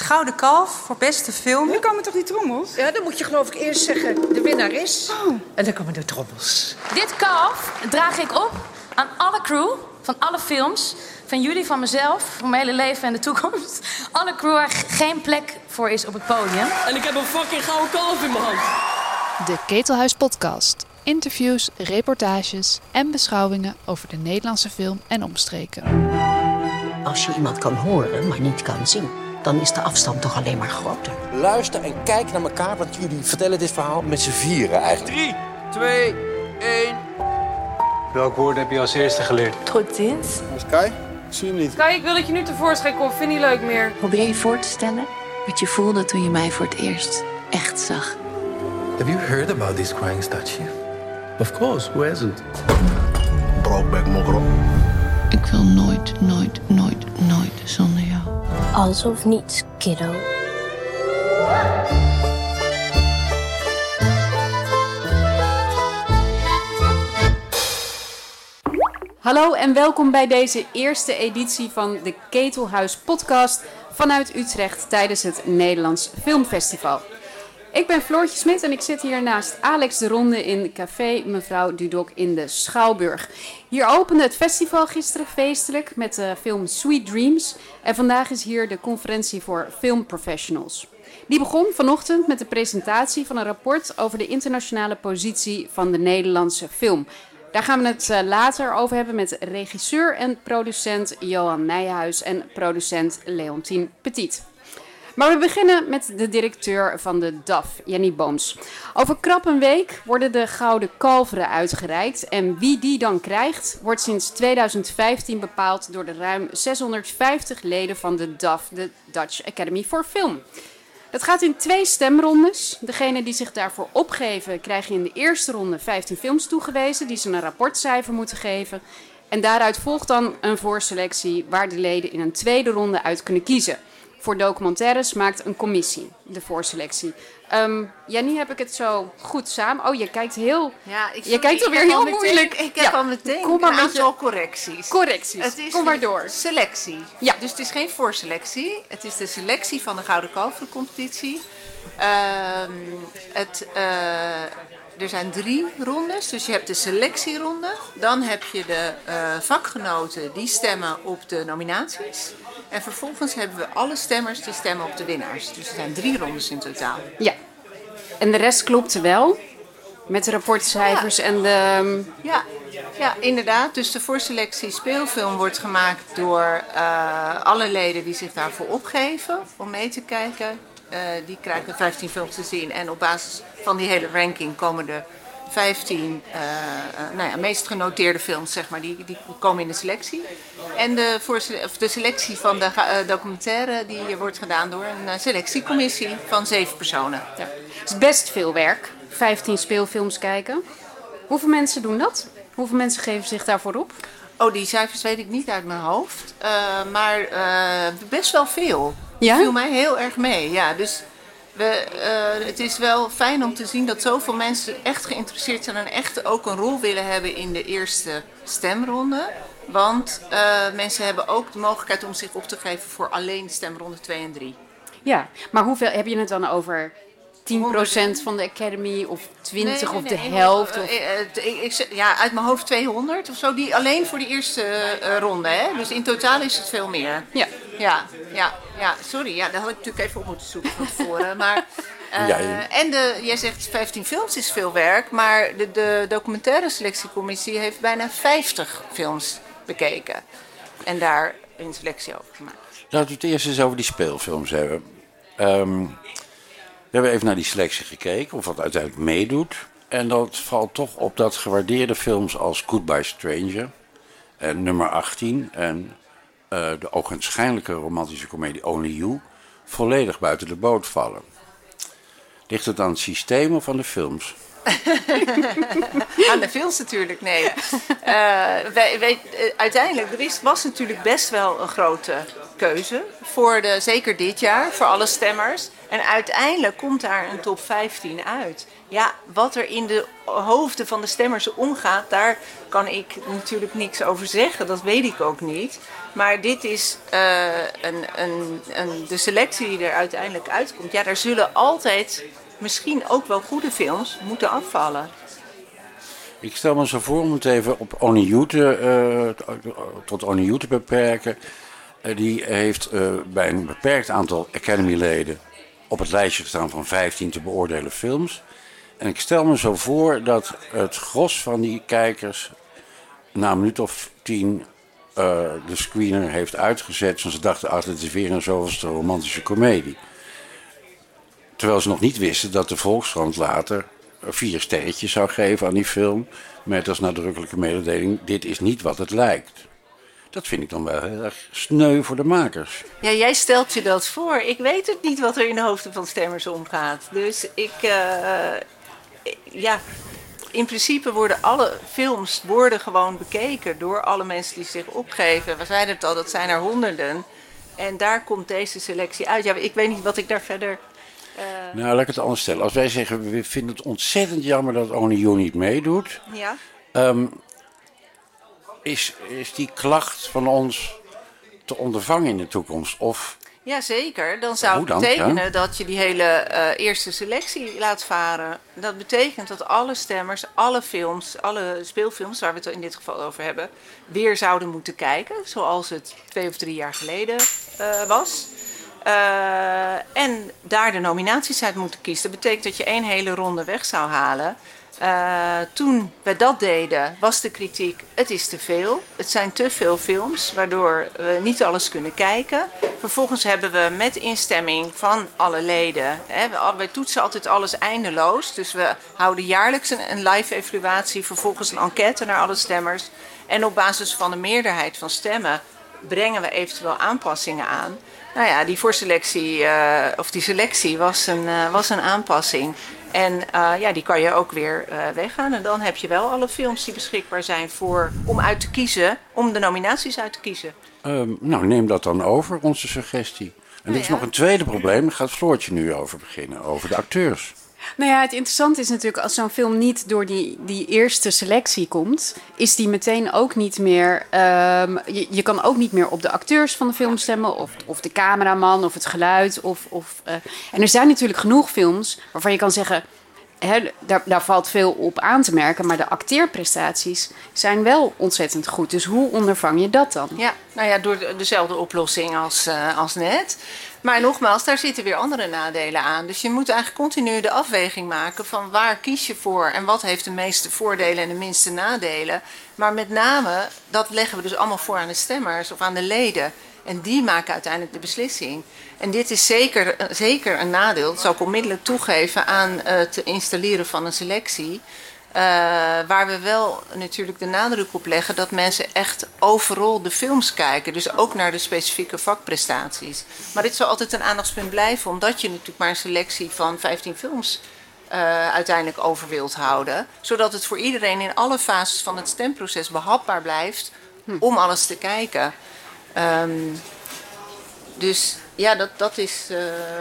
Het Gouden Kalf voor beste film. Nu komen toch die trommels? Ja, dan moet je geloof ik eerst zeggen de winnaar is. En dan komen de trommels. Dit kalf draag ik op aan alle crew van alle films. Van jullie, van mezelf, van mijn hele leven en de toekomst. Alle crew waar geen plek voor is op het podium. En ik heb een fucking gouden kalf in mijn hand. De Ketelhuis Podcast. Interviews, reportages en beschouwingen over de Nederlandse film en omstreken. Als je iemand kan horen, maar niet kan zien, dan is de afstand toch alleen maar groter. Luister en kijk naar elkaar, want jullie vertellen dit verhaal met z'n vieren eigenlijk. 3, 2, 1. Welk woord heb je als eerste geleerd? Tot ziens. Sky? Ik zie hem niet. Sky, ik wil dat je nu tevoorschijn komt. Vind niet leuk meer. Probeer je voor te stellen wat je voelde toen je mij voor het eerst echt zag. Have you heard about this crying statue? Of course, who hasn't? Brokeback Mokrop. Ik wil nooit, nooit, nooit, nooit zonder. Alles of niets, kiddo. Hallo en welkom bij deze eerste editie van de Ketelhuis podcast vanuit Utrecht tijdens het Nederlands Filmfestival. Ik ben Floortje Smit en ik zit hier naast Alex de Ronde in café Mevrouw Dudok in de Schouwburg. Hier opende het festival gisteren feestelijk met de film Sweet Dreams. En vandaag is hier de conferentie voor filmprofessionals. Die begon vanochtend met de presentatie van een rapport over de internationale positie van de Nederlandse film. Daar gaan we het eh, later over hebben met regisseur en producent Johan Nijhuis en producent Leontien Petit. Maar we beginnen met de directeur van de DAF, Jenny Booms. Over krap een week worden de Gouden Kalveren uitgereikt. En wie die dan krijgt, wordt sinds 2015 bepaald door de ruim 650 leden van de DAF, de Dutch Academy for Film. Dat gaat in twee stemrondes. Degenen die zich daarvoor opgeven, krijgen in de eerste ronde 15 films toegewezen die ze een rapportcijfer moeten geven. En daaruit volgt dan een voorselectie waar de leden in een tweede ronde uit kunnen kiezen. Voor documentaires maakt een commissie de voorselectie. Um, Jenny, heb ik het zo goed samen? Oh, je kijkt heel. Ja, ik je kijkt alweer heel moeilijk. Ik heb ja. al meteen Kom maar een met je... correcties. Correcties. Het is Kom maar door. Selectie. Ja. Dus het is geen voorselectie. Het is de selectie van de Gouden Kalvercompetitie. Uh, het, uh, er zijn drie rondes. Dus je hebt de selectieronde. Dan heb je de uh, vakgenoten die stemmen op de nominaties. En vervolgens hebben we alle stemmers die stemmen op de winnaars. Dus er zijn drie rondes in totaal. Ja. En de rest klopte wel? Met de rapportcijfers ja. en de... Ja, ja, inderdaad. Dus de voorselectie speelfilm wordt gemaakt door uh, alle leden die zich daarvoor opgeven om mee te kijken. Uh, die krijgen 15 films te zien en op basis van die hele ranking komen er 15 uh, nou ja, meest genoteerde films, zeg maar, die, die komen in de selectie. En de, voor, de selectie van de uh, documentaire die wordt gedaan door een selectiecommissie van zeven personen. Ja. Het is best veel werk, 15 speelfilms kijken. Hoeveel mensen doen dat? Hoeveel mensen geven zich daarvoor op? Oh, die cijfers weet ik niet uit mijn hoofd. Uh, maar best wel veel. Ja? viel mij heel erg mee. Ja, dus we, uh, het is wel fijn om te zien dat zoveel mensen echt geïnteresseerd zijn en echt ook een rol willen hebben in de eerste stemronde. Want uh, mensen hebben ook de mogelijkheid om zich op te geven voor alleen stemronde 2 en 3. Ja, maar hoeveel heb je het dan over 10% van de Academy of 20 nee, nee, of de nee, helft? Of... Ik, ik, ja, uit mijn hoofd 200 of zo. Die alleen voor de eerste uh, ronde. Hè? Dus in totaal is het veel meer. Ja. Ja, ja, ja. Sorry, ja, daar had ik natuurlijk even op moeten zoeken van tevoren. maar, uh, ja, ja. En de, jij zegt 15 films is veel werk. Maar de, de documentaire selectiecommissie heeft bijna 50 films bekeken. En daar een selectie over gemaakt. Laten we het eerst eens over die speelfilms hebben. Um, we hebben even naar die selectie gekeken, of wat uiteindelijk meedoet. En dat valt toch op dat gewaardeerde films als Goodbye Stranger, en nummer 18 en uh, de ogenschijnlijke romantische komedie Only You volledig buiten de boot vallen. Ligt het aan het systeem of aan de films? Aan de films natuurlijk, nee. Uh, wij, uh, uiteindelijk, er was natuurlijk best wel een grote keuze. Voor de, zeker dit jaar, voor alle stemmers. En uiteindelijk komt daar een top 15 uit. Ja, wat er in de hoofden van de stemmers omgaat, daar kan ik natuurlijk niks over zeggen. Dat weet ik ook niet. Maar dit is uh, een, een, een, de selectie die er uiteindelijk uitkomt. Ja, daar zullen altijd misschien ook wel goede films moeten afvallen. Ik stel me zo voor om het even op Only te, uh, tot Only te beperken. Uh, die heeft bij een beperkt aantal Academy-leden op het lijstje gestaan van 15 te beoordelen films. En ik stel me zo voor dat het gros van die kijkers na een minuut of tien de screener heeft uitgezet. Want ze dachten, ach, dit is weer een zoveelste romantische komedie. Terwijl ze nog niet wisten dat de Volkskrant later vier sterretjes zou geven aan die film. Met als nadrukkelijke mededeling: dit is niet wat het lijkt. Dat vind ik dan wel heel erg sneu voor de makers. Ja, jij stelt je dat voor. Ik weet het niet wat er in de hoofden van stemmers omgaat. Dus ik, uh, ja, in principe worden alle films worden gewoon bekeken door alle mensen die zich opgeven. We zeiden het al, dat zijn er honderden. En daar komt deze selectie uit. Ja, ik weet niet wat ik daar verder uh... Nou, laat ik het anders stellen. Als wij zeggen, we vinden het ontzettend jammer dat Only You niet meedoet. Ja. Um, is, is die klacht van ons te ondervangen in de toekomst? Of... Jazeker, dan zou het dan? betekenen Ja. dat je die hele uh, eerste selectie laat varen. Dat betekent dat alle stemmers, alle films, alle speelfilms waar we het in dit geval over hebben, weer zouden moeten kijken. Zoals het twee of drie jaar geleden uh, was. Uh, en daar de nominaties uit moeten kiezen. Dat betekent dat je één hele ronde weg zou halen. Uh, toen we dat deden, was de kritiek: het is te veel. Het zijn te veel films, waardoor we niet alles kunnen kijken. Vervolgens hebben we met instemming van alle leden. Hè, wij toetsen altijd alles eindeloos. Dus we houden jaarlijks een live evaluatie, vervolgens een enquête naar alle stemmers. En op basis van de meerderheid van stemmen brengen we eventueel aanpassingen aan. Nou ja, die voorselectie, uh, of die selectie was een, uh, was een aanpassing. En uh, ja, die kan je ook weer weggaan. En dan heb je wel alle films die beschikbaar zijn voor, om uit te kiezen, om de nominaties uit te kiezen. Um, nou, neem dat dan over, onze suggestie. En er is ja. nog een tweede probleem, daar gaat Floortje nu over beginnen, over de acteurs. Nou ja, het interessante is natuurlijk als zo'n film niet door die, die eerste selectie komt, is die meteen ook niet meer. Um, je, je kan ook niet meer op de acteurs van de film stemmen, of, of de cameraman, of het geluid. Of, of, uh, en er zijn natuurlijk genoeg films waarvan je kan zeggen. Daar, daar, valt veel op aan te merken, maar de acteerprestaties zijn wel ontzettend goed. Dus hoe ondervang je dat dan? Ja, nou ja, door dezelfde oplossing als, uh, als net. Maar nogmaals, daar zitten weer andere nadelen aan. Dus je moet eigenlijk continu de afweging maken van waar kies je voor en wat heeft de meeste voordelen en de minste nadelen. Maar met name, dat leggen we dus allemaal voor aan de stemmers of aan de leden. En die maken uiteindelijk de beslissing. En dit is zeker, zeker een nadeel, dat zal ik onmiddellijk toegeven aan het installeren van een selectie. Uh, waar we wel natuurlijk de nadruk op leggen dat mensen echt overal de films kijken. Dus ook naar de specifieke vakprestaties. Maar dit zal altijd een aandachtspunt blijven, omdat je natuurlijk maar een selectie van 15 films uh, uiteindelijk over wilt houden. Zodat het voor iedereen in alle fases van het stemproces behapbaar blijft hm. om alles te kijken. Um, dus ja, dat, dat is. Uh,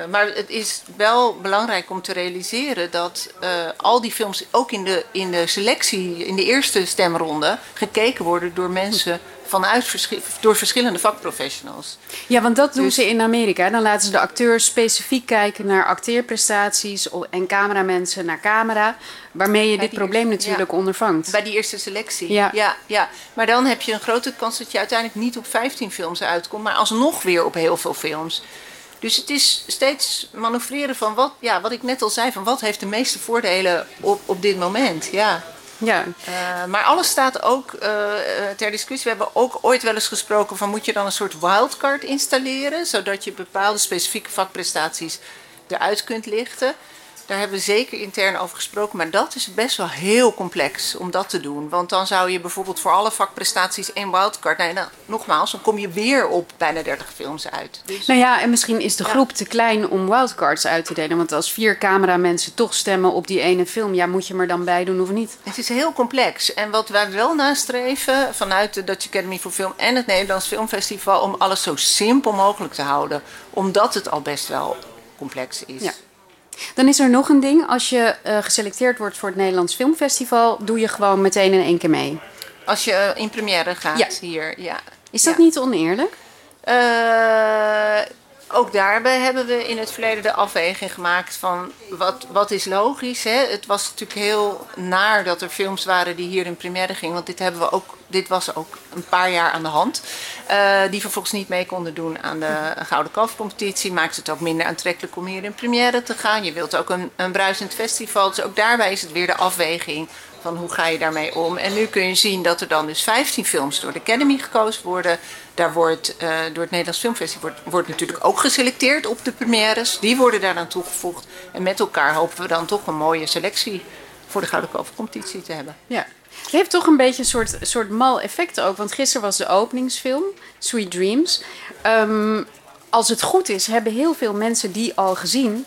maar het is wel belangrijk om te realiseren dat uh, al die films ook in de, in de selectie, in de eerste stemronde, gekeken worden door mensen vanuit verschi door verschillende vakprofessionals. Ja, want dat doen dus, ze in Amerika. Dan laten ze de acteurs specifiek kijken naar acteerprestaties en cameramensen naar camera. Waarmee je dit probleem eerste, natuurlijk ja, ondervangt. Bij die eerste selectie. Ja. ja. Ja, Maar dan heb je een grote kans dat je uiteindelijk niet op 15 films uitkomt, maar alsnog weer op heel veel films. Dus het is steeds manoeuvreren van wat, ja, wat ik net al zei, van wat heeft de meeste voordelen op, op dit moment. Ja. Ja. Uh, maar alles staat ook uh, ter discussie. We hebben ook ooit wel eens gesproken van moet je dan een soort wildcard installeren, zodat je bepaalde specifieke vakprestaties eruit kunt lichten. Daar hebben we zeker intern over gesproken. Maar dat is best wel heel complex om dat te doen. Want dan zou je bijvoorbeeld voor alle vakprestaties één wildcard. Nee, nou, nogmaals, dan kom je weer op bijna 30 films uit. Dus, Nou ja, en misschien is de groep te klein om wildcards uit te delen. Want als vier cameramensen toch stemmen op die ene film, ja, moet je er dan bij doen of niet? Het is heel complex. En wat wij wel nastreven vanuit de Dutch Academy voor Film en het Nederlands Filmfestival, om alles zo simpel mogelijk te houden. Omdat het al best wel complex is. Ja. Dan is er nog een ding. Als je eh, geselecteerd wordt voor het Nederlands Filmfestival, doe je gewoon meteen in één keer mee. Als je eh, in première gaat Ja. hier, ja. Is dat Ja. niet oneerlijk? Eh, ook daarbij hebben we in het verleden de afweging gemaakt van wat, wat is logisch. Hè? Het was natuurlijk heel naar dat er films waren die hier in première gingen. Want dit, hebben we ook, dit was ook een paar jaar aan de hand. eh, die vervolgens niet mee konden doen aan de Gouden Kalfcompetitie. Maakt het ook minder aantrekkelijk om hier in première te gaan. Je wilt ook een, een bruisend festival. Dus ook daarbij is het weer de afweging van hoe ga je daarmee om. En nu kun je zien dat er dan dus 15 films door de Academy gekozen worden. Daar wordt eh, door het Nederlands Filmfestival wordt, natuurlijk ook geselecteerd op de premières. Die worden daar aan toegevoegd. En met elkaar hopen we dan toch een mooie selectie voor de Gouden Kalvercompetitie te hebben. Ja. Het heeft toch een beetje een soort, soort mal effect ook. Want gisteren was de openingsfilm, Sweet Dreams. Ehm, als het goed is, hebben heel veel mensen die al gezien...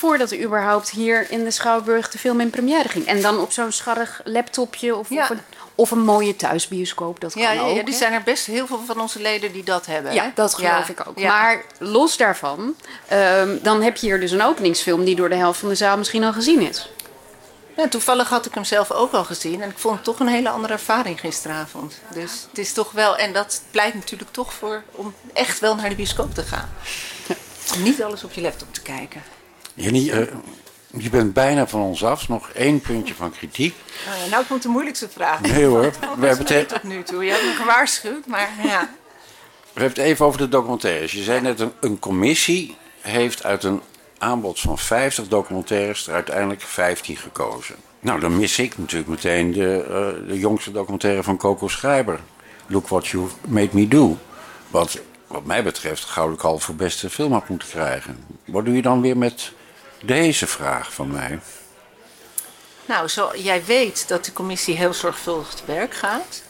voordat er überhaupt hier in de Schouwburg de film in première ging. En dan op zo'n scharrig laptopje of, Ja. of, een, of een mooie thuisbioscoop. Dat Ja, kan ja, ook. ja, die hè? zijn er best heel veel van onze leden die dat hebben. Ja, dat geloof Ja, ik ook. Maar los daarvan, ehm, dan heb je hier dus een openingsfilm... die door de helft van de zaal misschien al gezien is. Ja, toevallig had ik hem zelf ook al gezien. En ik vond het toch een hele andere ervaring gisteravond. Dus het is toch wel... En dat pleit natuurlijk toch voor om echt wel naar de bioscoop te gaan. Om niet alles op je laptop te kijken. Jenny, eh, je bent bijna van ons af. Nog één puntje van kritiek. Oh ja, nou komt de moeilijkste vraag. Nee hoor, we hebben het- tot nu toe. Je hebt me gewaarschuwd, maar ja. We hebben het even over de documentaires. Je zei net, een, een commissie heeft uit een aanbod van 50 documentaires er uiteindelijk 15 gekozen. Nou, dan mis ik natuurlijk meteen de, eh, de jongste documentaire van Coco Schrijber. Look What You Made Me Do. Wat, wat mij betreft, Gouden Kalf voor beste film had moeten krijgen. Wat doe je dan weer met deze vraag van mij? Nou, zo, jij weet dat de commissie heel zorgvuldig te werk gaat.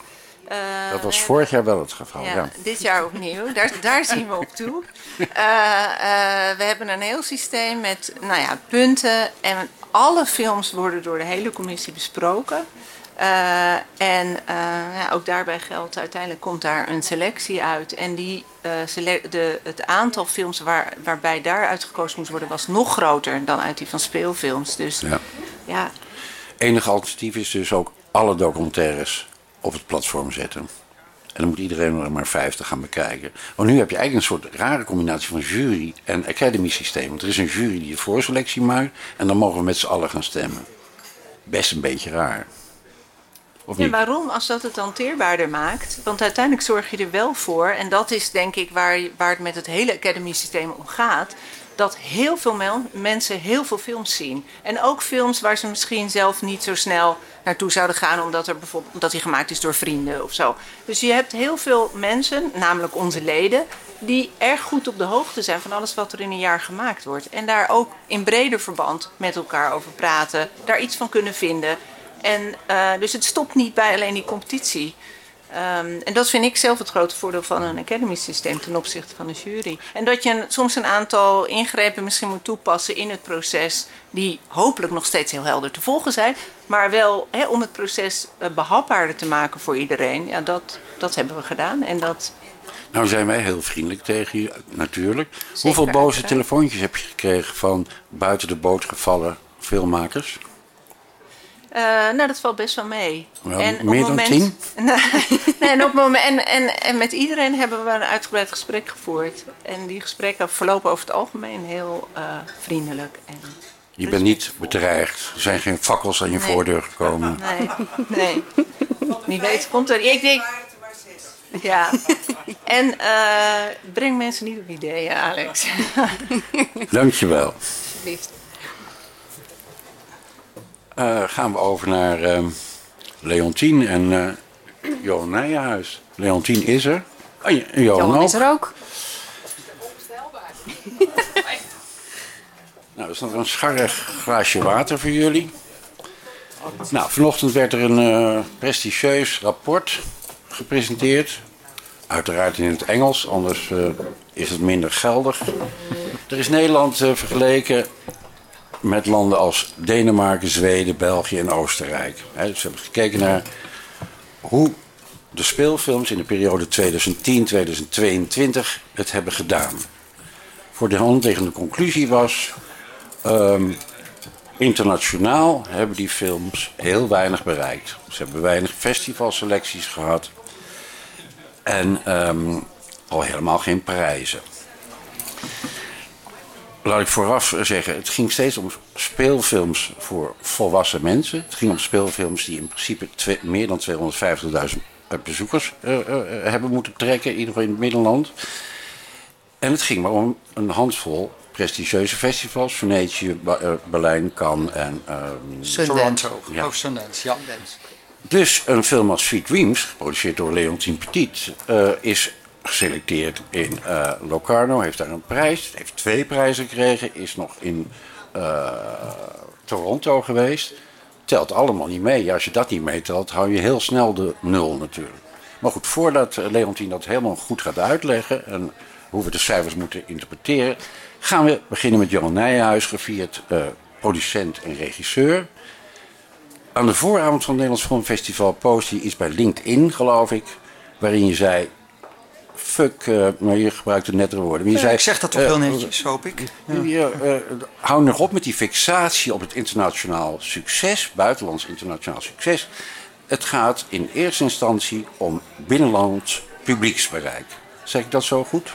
Eh, Dat was vorig jaar wel het geval. Ja, Ja. dit jaar opnieuw. Daar, daar zien we op toe. Eh, eh, we hebben een heel systeem met nou ja, punten. En alle films worden door de hele commissie besproken. Eh, en eh, ja, ook daarbij geldt, uiteindelijk komt daar een selectie uit. En die, sele- de, het aantal films waar, waarbij daar uitgekozen moest worden... was nog groter dan uit die van speelfilms. Dus Ja. ja, Enige alternatief is dus ook alle documentaires op het platform zetten. En dan moet iedereen er maar 50 gaan bekijken. Want nu heb je eigenlijk een soort rare combinatie van jury en academy systeem. Want er is een jury die de voorselectie maakt en dan mogen we met z'n allen gaan stemmen. Best een beetje raar. Of Ja, niet? waarom? Als dat het hanteerbaarder maakt. Want uiteindelijk zorg je er wel voor, en dat is denk ik waar, waar het met het hele academy systeem om gaat. Dat heel veel mensen heel veel films zien. En ook films waar ze misschien zelf niet zo snel naartoe zouden gaan, omdat, er bijvoorbeeld, omdat die gemaakt is door vrienden of zo. Dus je hebt heel veel mensen, namelijk onze leden, die erg goed op de hoogte zijn van alles wat er in een jaar gemaakt wordt. En daar ook in breder verband met elkaar over praten, daar iets van kunnen vinden. En, eh, dus het stopt niet bij alleen die competitie. Ehm, en dat vind ik zelf het grote voordeel van een academy systeem ten opzichte van een jury. En dat je een- soms een aantal ingrepen misschien moet toepassen in het proces, die hopelijk nog steeds heel helder te volgen zijn, maar wel om het proces eh, behapbaarder te maken voor iedereen. Ja, dat, dat hebben we gedaan. En dat, Nou zijn wij heel vriendelijk tegen je, natuurlijk. Hoeveel boze telefoontjes heb je gekregen van buiten de boot gevallen filmmakers? Eh, nou, dat valt best wel mee. Wel, en op meer het dan moment, tien? nee, en, op moment, en, en, en met iedereen hebben we een uitgebreid gesprek gevoerd. En die gesprekken verlopen over het algemeen heel eh, vriendelijk. En, Je bent niet bedreigd. Er zijn geen fakkels aan je Nee. voordeur gekomen. nee, nee. Wie weet komt er. Ik denk. Ja. En eh, breng mensen niet op ideeën, Alex. Dankjewel. Alsjeblieft. Eh, gaan we over naar ehm Leontien en eh Johan Nijenhuis. Leontien is er. Oh, Johan, Johan ook. is er ook. Nou, is nog een scharrig glaasje water voor jullie. Nou, vanochtend werd er een uh, prestigieus rapport gepresenteerd. Uiteraard in het Engels, anders uh, is het minder geldig. Er is Nederland uh, vergeleken met landen als Denemarken, Zweden, België en Oostenrijk. He, dus we hebben gekeken naar hoe de speelfilms in de periode 2010-2022 het hebben gedaan. Voor de hand liggende conclusie was. Um, internationaal hebben die films heel weinig bereikt. Ze hebben weinig festivalselecties gehad. En um, al helemaal geen prijzen. Laat ik vooraf zeggen, het ging steeds om speelfilms voor volwassen mensen. Het ging om speelfilms die in principe twee, meer dan 250.000 bezoekers uh, uh, hebben moeten trekken, in ieder geval in het Middenland. En het ging maar om een handvol prestigieuze festivals. Venetië, uh, Berlijn, Cannes en... Um, Toronto. Ja. Oh, Sundance, ja. Dus een film als Sweet Dreams, geproduceerd door Leontine Petit, uh, is geselecteerd in uh, Locarno. Heeft daar een prijs, heeft twee prijzen gekregen, is nog in Toronto geweest. Telt allemaal niet mee. Als je dat niet meetelt, hou je heel snel de nul natuurlijk. Maar goed, voordat Leontine dat helemaal goed gaat uitleggen... en hoe we de cijfers moeten interpreteren gaan we beginnen met Johan Nijhuis, gevierd uh, producent en regisseur. Aan de vooravond van het Nederlands Filmfestival post je iets bij LinkedIn, geloof ik, waarin je zei. Fuck, uh, maar je gebruikte nettere woorden. Maar je ja, zei, ik zeg dat toch heel netjes, hoop ik. Ja. hou nog op met die fixatie op het internationaal succes, buitenlands internationaal succes. Het gaat in eerste instantie om binnenlands publieksbereik. Zeg ik dat zo goed?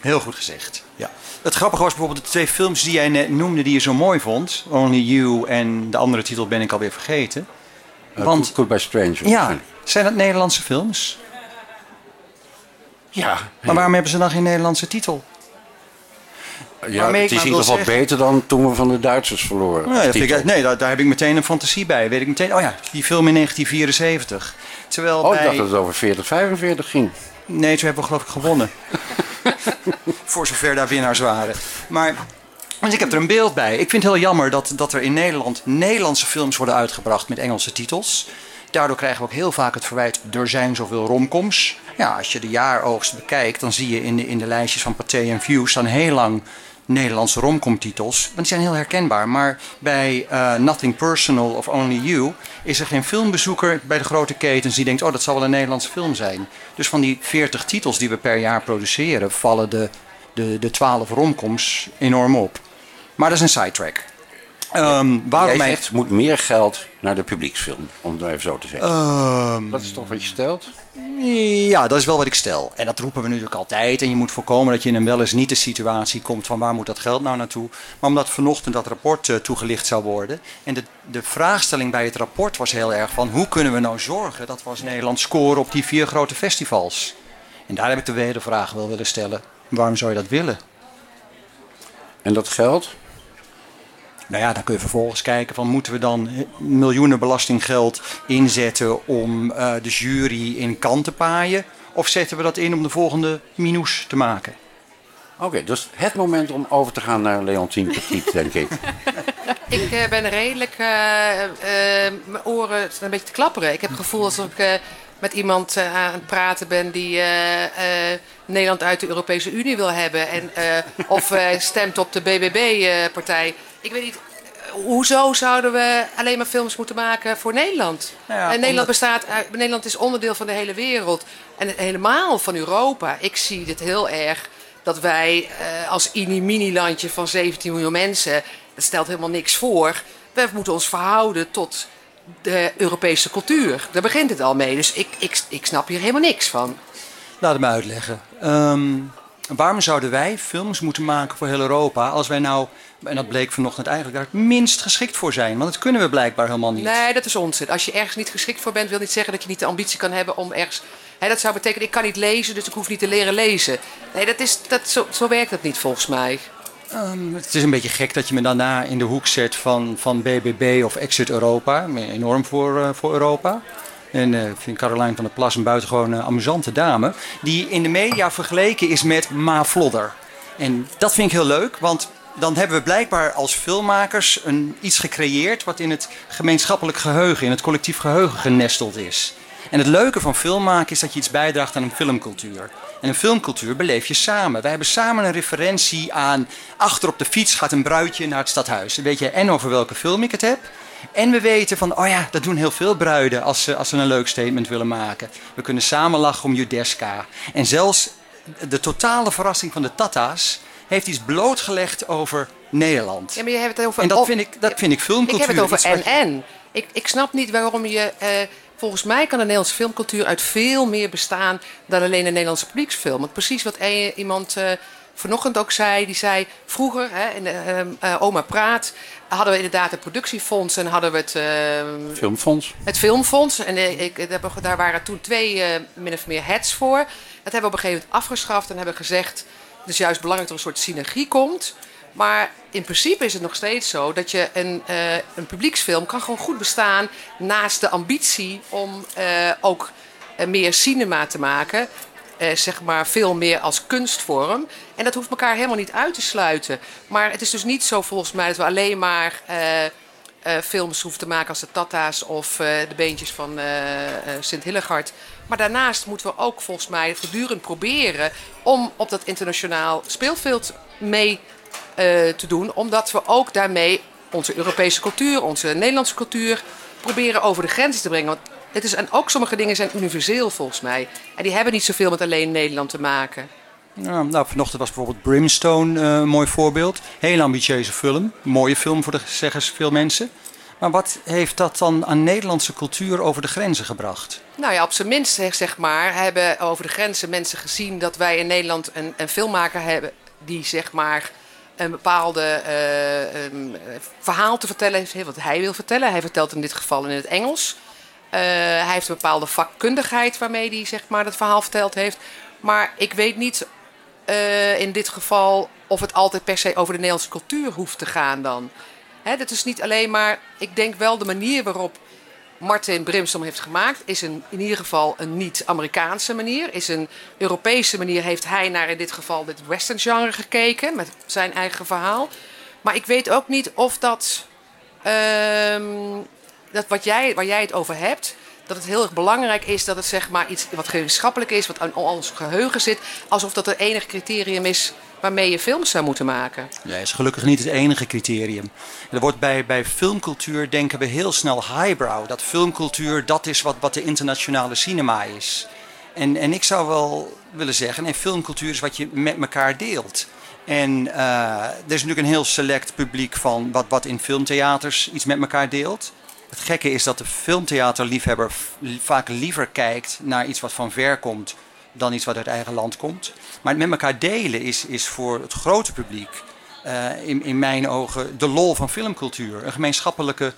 Heel goed gezegd, ja. Het grappige was bijvoorbeeld de twee films die jij net noemde die je zo mooi vond. Only You en de andere titel ben ik alweer vergeten. Uh, Want, Goodbye Stranger. Ja, zijn dat Nederlandse films? Ja. Maar waarom hebben ze dan geen Nederlandse titel? Ja, het is in ieder geval zeggen... beter dan toen we van de Duitsers verloren. Nee, dat ik, nee daar, daar, heb ik meteen een fantasie bij. Weet ik meteen, oh ja, die film in 1974. Terwijl oh, bij... ik dacht dat het over 40, 45 ging. Nee, toen hebben we geloof ik gewonnen. Voor zover daar winnaars waren. Maar dus ik heb er een beeld bij. Ik vind het heel jammer dat, dat er in Nederland Nederlandse films worden uitgebracht met Engelse titels. Daardoor krijgen we ook heel vaak het verwijt, er zijn zoveel romcoms. Ja, als je de jaaroogst bekijkt, dan zie je in de, in de lijstjes van Pathé en View staan heel lang Nederlandse romcom-titels. Want die zijn heel herkenbaar. Maar bij uh, Nothing Personal of Only You is er geen filmbezoeker bij de grote ketens die denkt: oh, dat zal wel een Nederlandse film zijn. Dus van die 40 titels die we per jaar produceren, vallen de, de, de 12 romcoms enorm op. Maar dat is een sidetrack. Um, waarom Jij zegt, moet meer geld naar de publieksfilm, om het even zo te zeggen. Um, dat is toch wat je stelt? Ja, dat is wel wat ik stel. En dat roepen we natuurlijk altijd. En je moet voorkomen dat je in een wel eens niet de situatie komt van waar moet dat geld nou naartoe. Maar omdat vanochtend dat rapport uh, toegelicht zou worden. En de, de vraagstelling bij het rapport was heel erg van hoe kunnen we nou zorgen dat we als Nederland scoren op die vier grote festivals. En daar heb ik de wedervraag wel willen stellen. Waarom zou je dat willen? En dat geld? Nou ja, dan kun je vervolgens kijken van moeten we dan miljoenen belastinggeld inzetten om uh, de jury in kant te paaien? Of zetten we dat in om de volgende minus te maken? Oké, okay, dus het moment om over te gaan naar Leontien Petit, denk ik. ik uh, ben redelijk, uh, mijn oren een beetje te klapperen. Ik heb het gevoel alsof ik met iemand uh, aan het praten ben die uh, uh, Nederland uit de Europese Unie wil hebben. En, of stemt op de BBB-partij. Ik weet niet, hoezo zouden we alleen maar films moeten maken voor Nederland? Nou ja, en Nederland, bestaat, Nederland is onderdeel van de hele wereld. En helemaal van Europa. Ik zie dit heel erg dat wij als mini-mini-landje van 17 miljoen mensen... dat stelt helemaal niks voor. We moeten ons verhouden tot de Europese cultuur. Daar begint het al mee. Dus ik, ik, ik snap hier helemaal niks van. Laat het me uitleggen. Um, waarom zouden wij films moeten maken voor heel Europa als wij nou, en dat bleek vanochtend eigenlijk, daar het minst geschikt voor zijn? Want dat kunnen we blijkbaar helemaal niet. Nee, dat is onzin. Als je ergens niet geschikt voor bent, wil niet zeggen dat je niet de ambitie kan hebben om ergens. Hè, dat zou betekenen, ik kan niet lezen, dus ik hoef niet te leren lezen. Nee, dat is, dat, zo, zo werkt dat niet volgens mij. Um, het is een beetje gek dat je me daarna in de hoek zet van, van BBB of Exit Europa. Enorm voor, uh, voor Europa. En uh, ik vind Caroline van der Plas een buitengewoon uh, amusante dame. Die in de media vergeleken is met Ma Vlodder. En dat vind ik heel leuk, want dan hebben we blijkbaar als filmmakers een, iets gecreëerd wat in het gemeenschappelijk geheugen, in het collectief geheugen genesteld is. En het leuke van film maken is dat je iets bijdraagt aan een filmcultuur. En een filmcultuur beleef je samen. Wij hebben samen een referentie aan. Achter op de fiets gaat een bruidje naar het stadhuis. Dan weet je en over welke film ik het heb. En we weten van, oh ja, dat doen heel veel bruiden als ze, als ze een leuk statement willen maken. We kunnen samen lachen om Judeska. En zelfs de totale verrassing van de Tata's heeft iets blootgelegd over Nederland. Ja, maar je hebt het over... En dat vind ik, dat vind ik filmcultuur. Ik heb het over en-en. Ik, ik snap niet waarom je... eh, volgens mij kan de Nederlandse filmcultuur uit veel meer bestaan... dan alleen de Nederlandse publieksfilm. Want precies wat iemand eh, vanochtend ook zei. Die zei, vroeger, hè, in ehm, eh, Oma Praat... hadden we inderdaad het productiefonds en hadden we het... Filmfonds. het filmfonds. En eh, ik, daar waren toen twee eh, min of meer heads voor. Dat hebben we op een gegeven moment afgeschaft en hebben gezegd... het is juist belangrijk dat er een soort synergie komt. Maar in principe is het nog steeds zo dat je een, eh, een publieksfilm kan gewoon goed bestaan... naast de ambitie om eh, ook eh, meer cinema te maken... zeg maar veel meer als kunstvorm. En dat hoeft elkaar helemaal niet uit te sluiten. Maar het is dus niet zo volgens mij dat we alleen maar... films hoeven te maken als de Tata's of de beentjes van Sint Hillegard. Maar daarnaast moeten we ook volgens mij voortdurend proberen om op dat internationaal speelveld mee eh, te doen. Omdat we ook daarmee onze Europese cultuur, onze Nederlandse cultuur proberen over de grenzen te brengen. Want het is, en ook sommige dingen zijn universeel volgens mij. En die hebben niet zoveel met alleen Nederland te maken. Ja, nou, vanochtend was bijvoorbeeld Brimstone eh, een mooi voorbeeld. Hele ambitieuze film. Mooie film voor de zeggen veel mensen. Maar wat heeft dat dan aan Nederlandse cultuur over de grenzen gebracht? Nou ja, op zijn minst zeg maar, hebben over de grenzen mensen gezien dat wij in Nederland een, een filmmaker hebben die zeg maar een bepaalde eh, ehm, verhaal te vertellen heeft, wat hij wil vertellen. Hij vertelt in dit geval in het Engels. Eh, hij heeft een bepaalde vakkundigheid waarmee hij zeg maar, het verhaal verteld heeft. Maar ik weet niet eh, in dit geval of het altijd per se over de Nederlandse cultuur hoeft te gaan dan. Hè, dat is niet alleen maar, ik denk wel de manier waarop Martin Brimstom heeft gemaakt, is een, in ieder geval een niet-Amerikaanse manier. Is een Europese manier, heeft hij naar in dit geval dit western genre gekeken met zijn eigen verhaal. Maar ik weet ook niet of dat, ehm, dat wat jij, waar jij het over hebt, dat het heel erg belangrijk is dat het zeg maar iets wat gemeenschappelijk is, wat aan ons geheugen zit, alsof dat het enige criterium is waarmee je films zou moeten maken. Ja, is gelukkig niet het enige criterium. Er wordt bij, bij filmcultuur denken we heel snel highbrow. Dat filmcultuur, dat is wat, wat de internationale cinema is. En, en ik zou wel willen zeggen, nee, filmcultuur is wat je met elkaar deelt. En eh, er is natuurlijk een heel select publiek van wat, wat in filmtheaters iets met elkaar deelt. Het gekke is dat de filmtheaterliefhebber vaak liever kijkt naar iets wat van ver komt dan iets wat uit eigen land komt. Maar met elkaar delen is, is voor het grote publiek eh, in, in mijn ogen de lol van filmcultuur. Een gemeenschappelijke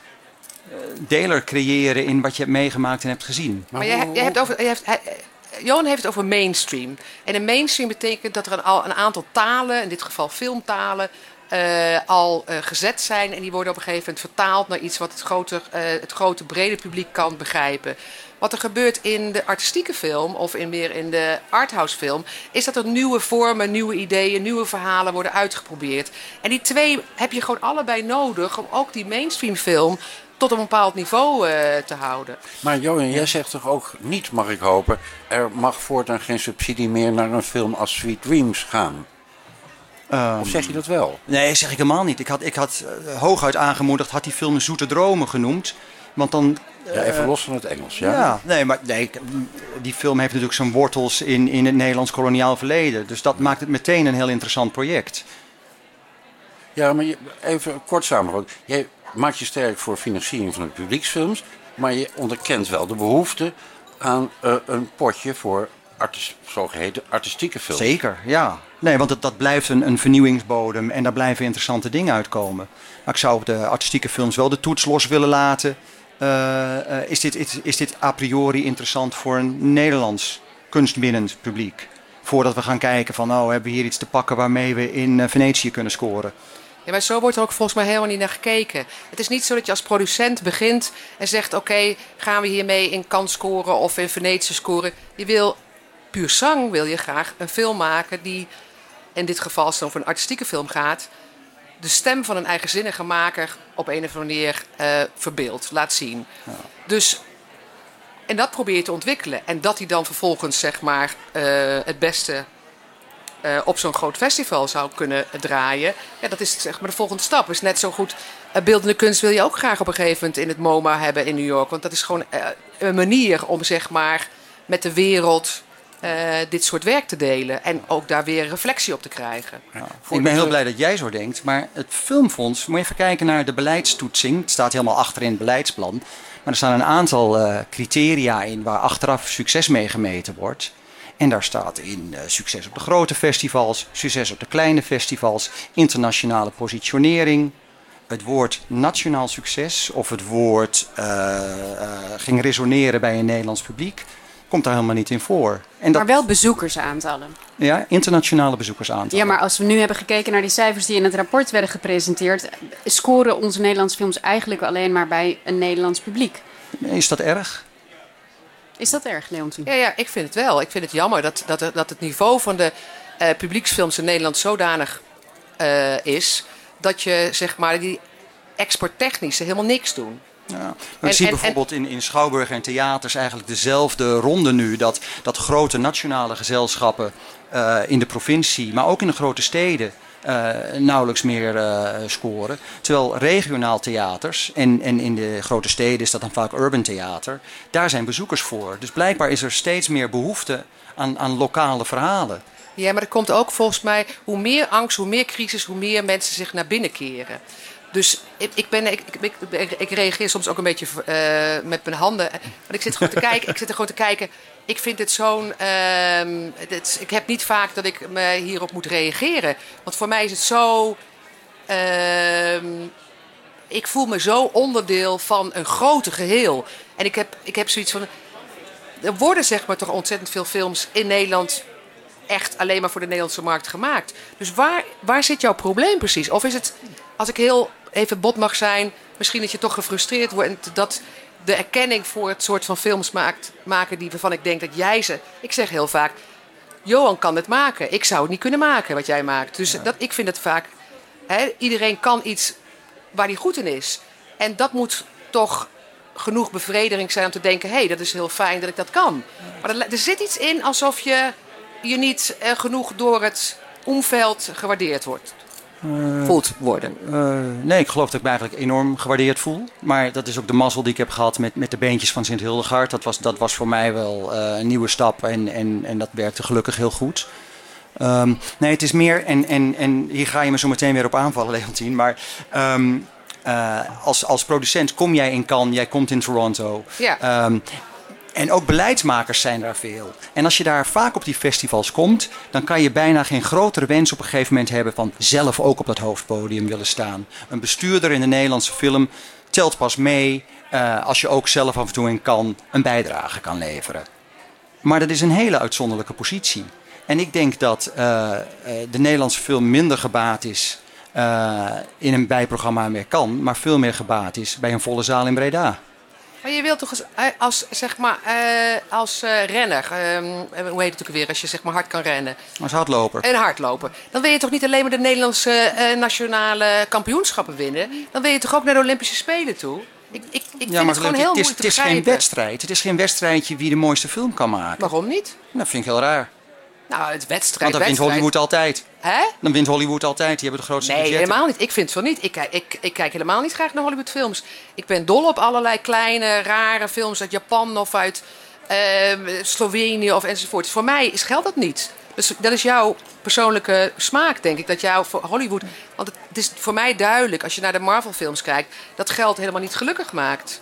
eh, deler creëren in wat je hebt meegemaakt en hebt gezien. Maar jij, jij hebt over, jij hebt, Johan heeft het over mainstream. En een mainstream betekent dat er al een aantal talen, in dit geval filmtalen, eh, al gezet zijn. En die worden op een gegeven moment vertaald naar iets wat het grote, eh, het grote brede publiek kan begrijpen. Wat er gebeurt in de artistieke film of in meer in de arthouse film, is dat er nieuwe vormen, nieuwe ideeën, nieuwe verhalen worden uitgeprobeerd. En die twee heb je gewoon allebei nodig om ook die mainstream film tot een bepaald niveau eh, te houden. Maar Johan, jij zegt toch ook niet, mag ik hopen, er mag voortaan geen subsidie meer naar een film als Sweet Dreams gaan? of zeg je dat wel? Nee, zeg ik helemaal niet. Ik had, ik had eh, hooguit aangemoedigd, had die film Zoete Dromen genoemd. Want dan... Ja, even los van het Engels, ja? Ja, nee, maar nee, die film heeft natuurlijk zijn wortels in, in het Nederlands koloniaal verleden. Dus dat maakt het meteen een heel interessant project. Ja, maar je- even kort samengevat. Jij maakt je sterk voor financiering van de publieksfilms, maar je onderkent wel de behoefte aan eh, een potje voor artis, zogeheten artistieke films. Zeker, ja. Nee, want dat, dat blijft een, een vernieuwingsbodem en daar blijven interessante dingen uitkomen. Maar ik zou op de artistieke films wel de toets los willen laten. Eh, eh, is, dit, is, dit a priori interessant voor een Nederlands kunstminnend publiek? Voordat we gaan kijken van, nou, hebben we hier iets te pakken waarmee we in eh, Venetië kunnen scoren. Ja, maar zo wordt er ook volgens mij helemaal niet naar gekeken. Het is niet zo dat je als producent begint en zegt: Oké, gaan we hiermee in Cannes scoren of in Venetië scoren. Je wil puur zang, wil je graag een film maken die, in dit geval als het over een artistieke film gaat, de stem van een eigenzinnige maker op een of andere manier uh, verbeeldt, laat zien. Ja. Dus, en dat probeer je te ontwikkelen. En dat hij dan vervolgens zeg maar uh, het beste uh, op zo'n groot festival zou kunnen draaien. Ja, dat is zeg maar de volgende stap. Is net zo goed. Beeldende kunst wil je ook graag op een gegeven moment in het MoMA hebben in New York. Want dat is gewoon een manier om zeg maar met de wereld dit soort werk te delen. En ook daar weer reflectie op te krijgen. Ja. Ik ben heel blij dat jij zo denkt. Maar het Filmfonds, moet je even kijken naar de beleidstoetsing. Het staat helemaal achter in het beleidsplan. Maar er staan een aantal criteria in waar achteraf succes mee gemeten wordt. En daar staat in uh, succes op de grote festivals, succes op de kleine festivals, internationale positionering. Het woord nationaal succes of het woord ging resoneren bij een Nederlands publiek komt daar helemaal niet in voor. En dat... Maar wel bezoekersaantallen. Ja, internationale bezoekersaantallen. Ja, maar als we nu hebben gekeken naar die cijfers die in het rapport werden gepresenteerd, scoren onze Nederlandse films eigenlijk alleen maar bij een Nederlands publiek. Is dat erg? Is dat erg, Leontien? Ja, ja, ik vind het wel. Ik vind het jammer dat, dat, dat het niveau van de uh, publieksfilms in Nederland zodanig uh, is... dat je, zeg maar, die exporttechnisch helemaal niks doen. Ja, en, ik zie en, bijvoorbeeld in, in Schouwburg en theaters eigenlijk dezelfde ronde nu. Dat, dat grote nationale gezelschappen uh, in de provincie, maar ook in de grote steden uh, nauwelijks meer uh, scoren. Terwijl regionaal theaters, en, en in de grote steden is dat dan vaak urban theater, daar zijn bezoekers voor. Dus blijkbaar is er steeds meer behoefte aan, aan lokale verhalen. Ja, maar er komt ook volgens mij, hoe meer angst, hoe meer crisis, hoe meer mensen zich naar binnen keren. Dus ik, ik, ben, ik, ik, ik, reageer soms ook een beetje uh, met mijn handen. Want ik zit gewoon te kijken. Ik zit er gewoon te kijken. Ik vind dit zo'n. Uh, ik heb niet vaak dat ik me hierop moet reageren. Want voor mij is het zo. Uh, ik voel me zo onderdeel van een groter geheel. En ik heb, ik heb zoiets van. Er worden zeg maar toch ontzettend veel films in Nederland echt alleen maar voor de Nederlandse markt gemaakt. Dus waar, waar zit jouw probleem precies? Of is het, als ik heel even bot mag zijn, misschien dat je toch gefrustreerd wordt en dat de erkenning voor het soort van films maakt, maken die, waarvan ik denk dat jij ze. Ik zeg heel vaak: Johan kan het maken. Ik zou het niet kunnen maken wat jij maakt. Dus dat, ik vind het vaak. Hè, iedereen kan iets waar hij goed in is. En dat moet toch genoeg bevrediging zijn om te denken: hé, hey, dat is heel fijn dat ik dat kan. Maar er, er zit iets in alsof je je niet uh, genoeg door het omveld gewaardeerd wordt. Uh, voelt worden? Uh, nee, ik geloof dat ik me eigenlijk enorm gewaardeerd voel. Maar dat is ook de mazzel die ik heb gehad met, met de beentjes van Sint Hildegard. Dat was, dat was voor mij wel uh, een nieuwe stap en, en, en dat werkte gelukkig heel goed. Um, nee, het is meer, en, en, en hier ga je me zo meteen weer op aanvallen, Leontien. Maar um, als, als producent kom jij in Cannes, jij komt in Toronto. Ja. Um, en ook beleidsmakers zijn daar veel. En als je daar vaak op die festivals komt, dan kan je bijna geen grotere wens op een gegeven moment hebben van zelf ook op dat hoofdpodium willen staan. Een bestuurder in de Nederlandse film telt pas mee uh, als je ook zelf af en toe in kan een bijdrage kan leveren. Maar dat is een hele uitzonderlijke positie. En ik denk dat uh, de Nederlandse film minder gebaat is in een bijprogramma meer kan, maar veel meer gebaat is bij een volle zaal in Breda. Maar je wilt toch als, eh, als zeg maar, uh, als uh, renner, uh, hoe heet het ook weer, als je zeg maar hard kan rennen? Als hardloper. En hardloper. Dan wil je toch niet alleen maar de Nederlandse nationale kampioenschappen winnen? Dan wil je toch ook naar de Olympische Spelen toe? Ik, ik, ik ja, vind het gewoon heel het is, Het is geen wedstrijd. Het is geen wedstrijdje wie de mooiste film kan maken. Waarom niet? Dat vind ik heel raar. Nou, het wedstrijd. Want dat wint Hollywood altijd. Hè? Dan wint Hollywood altijd. Die hebben de grootste Nee, budgetten. helemaal niet. Ik vind het wel niet. Ik, ik, ik kijk helemaal niet graag naar Hollywoodfilms. Ik ben dol op allerlei kleine, rare films uit Japan of uit uh, Slovenië of enzovoort. Voor mij is, geldt dat niet. Dus dat is jouw persoonlijke smaak, denk ik. Dat jou voor Hollywood. Want het is voor mij duidelijk, als je naar de Marvel-films kijkt, dat geld helemaal niet gelukkig maakt.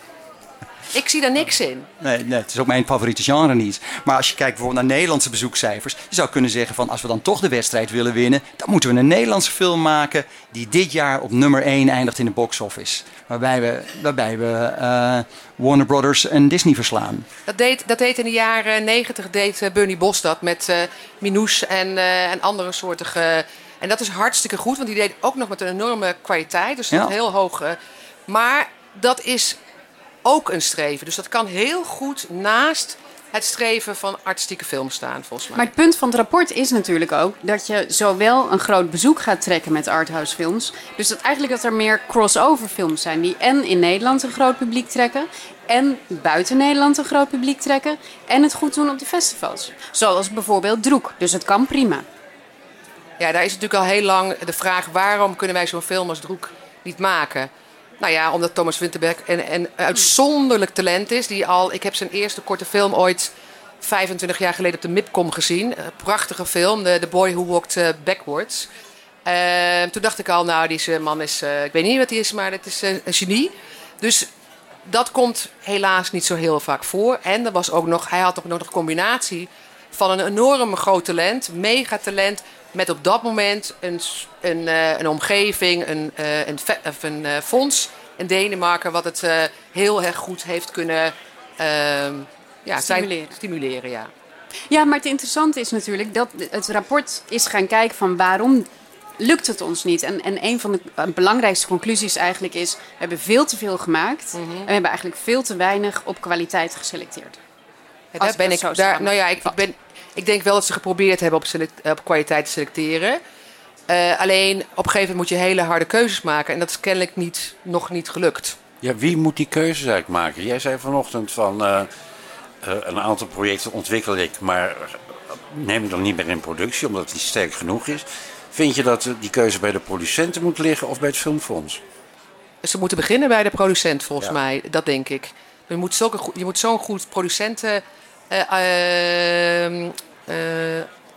Ik zie daar niks in. Nee, nee, het is ook mijn favoriete genre niet. Maar als je kijkt bijvoorbeeld naar Nederlandse bezoekcijfers, je zou kunnen zeggen van als we dan toch de wedstrijd willen winnen, dan moeten we een Nederlandse film maken die dit jaar op nummer 1 eindigt in de box office. Waarbij we, waarbij we uh, Warner Brothers en Disney verslaan. Dat deed, dat deed in de jaren 90 deed uh, Bernie Bos dat met uh, Minouche en, en andere soortige. en dat is hartstikke goed, want die deed ook nog met een enorme kwaliteit. Dus dat ja. heel hoog. maar dat is ook een streven. Dus dat kan heel goed naast het streven van artistieke film staan, volgens mij. Maar het punt van het rapport is natuurlijk ook dat je zowel een groot bezoek gaat trekken met arthouse films. Dus dat eigenlijk dat er meer crossover films zijn die en in Nederland een groot publiek trekken. En buiten Nederland een groot publiek trekken. En het goed doen op de festivals. Zoals bijvoorbeeld Droek. Dus het kan prima. Ja, daar is natuurlijk al heel lang de vraag: waarom kunnen wij zo'n film als Droek niet maken? Nou ja, omdat Thomas Winterberg een, een uitzonderlijk talent is. Die al, ik heb zijn eerste korte film ooit 25 jaar geleden op de MIPCOM gezien. Een prachtige film, The, The Boy Who Walked eh, Backwards. Uh, toen dacht ik al, nou, die man is, ik weet niet wat hij is, maar het is een genie. Dus dat komt helaas niet zo heel vaak voor. En er was ook nog, hij had ook nog een combinatie van een enorme groot talent, mega talent, met op dat moment een, een, een omgeving, een, een, een, een fonds in Denemarken, wat het heel erg goed heeft kunnen ehm, ja, Stimuleren. Stimuleren. Ja. ja, maar het interessante is natuurlijk dat het rapport is gaan kijken van waarom lukt het ons niet. En, en een van de belangrijkste conclusies eigenlijk is... we hebben veel te veel gemaakt... Mhm. en we hebben eigenlijk veel te weinig op kwaliteit geselecteerd. Ja, daar ben ik, daar, nou ja, ik, ik, ben, ik denk wel dat ze geprobeerd hebben op, op kwaliteit te selecteren. Uh, alleen op een gegeven moment moet je hele harde keuzes maken. En dat is kennelijk niet, nog niet gelukt. Ja, wie moet die keuzes eigenlijk maken? Jij zei vanochtend van... Uh, uh, een aantal projecten ontwikkel ik, maar neem ik dan niet meer in productie... omdat het niet sterk genoeg is. Vind je dat die keuze bij de producenten moet liggen of bij het filmfonds? Ze moeten beginnen bij de producent, volgens ja. mij. Dat denk ik. Je moet zo'n goed, zo goed producenten... Uh,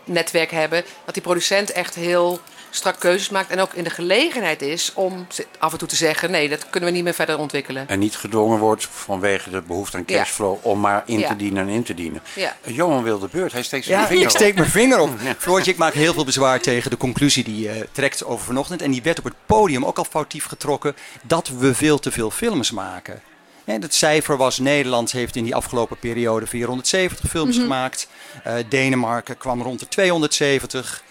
netwerk hebben. Dat die producent echt heel strak keuzes maakt. En ook in de gelegenheid is om af en toe te zeggen: nee, dat kunnen we niet meer verder ontwikkelen. En niet gedwongen wordt vanwege de behoefte aan cashflow ja. om maar in ja. te dienen en in te dienen. Ja. Johan wil de beurt, hij steekt zijn ja, vinger ik steek op. mijn vinger op. Floortje, ik maak heel veel bezwaar tegen de conclusie die je uh, trekt over vanochtend. En die werd op het podium ook al foutief getrokken dat we veel te veel films maken. En het cijfer was, Nederland heeft in die afgelopen periode 470 films Mhm. gemaakt. Uh, Denemarken kwam rond de 270.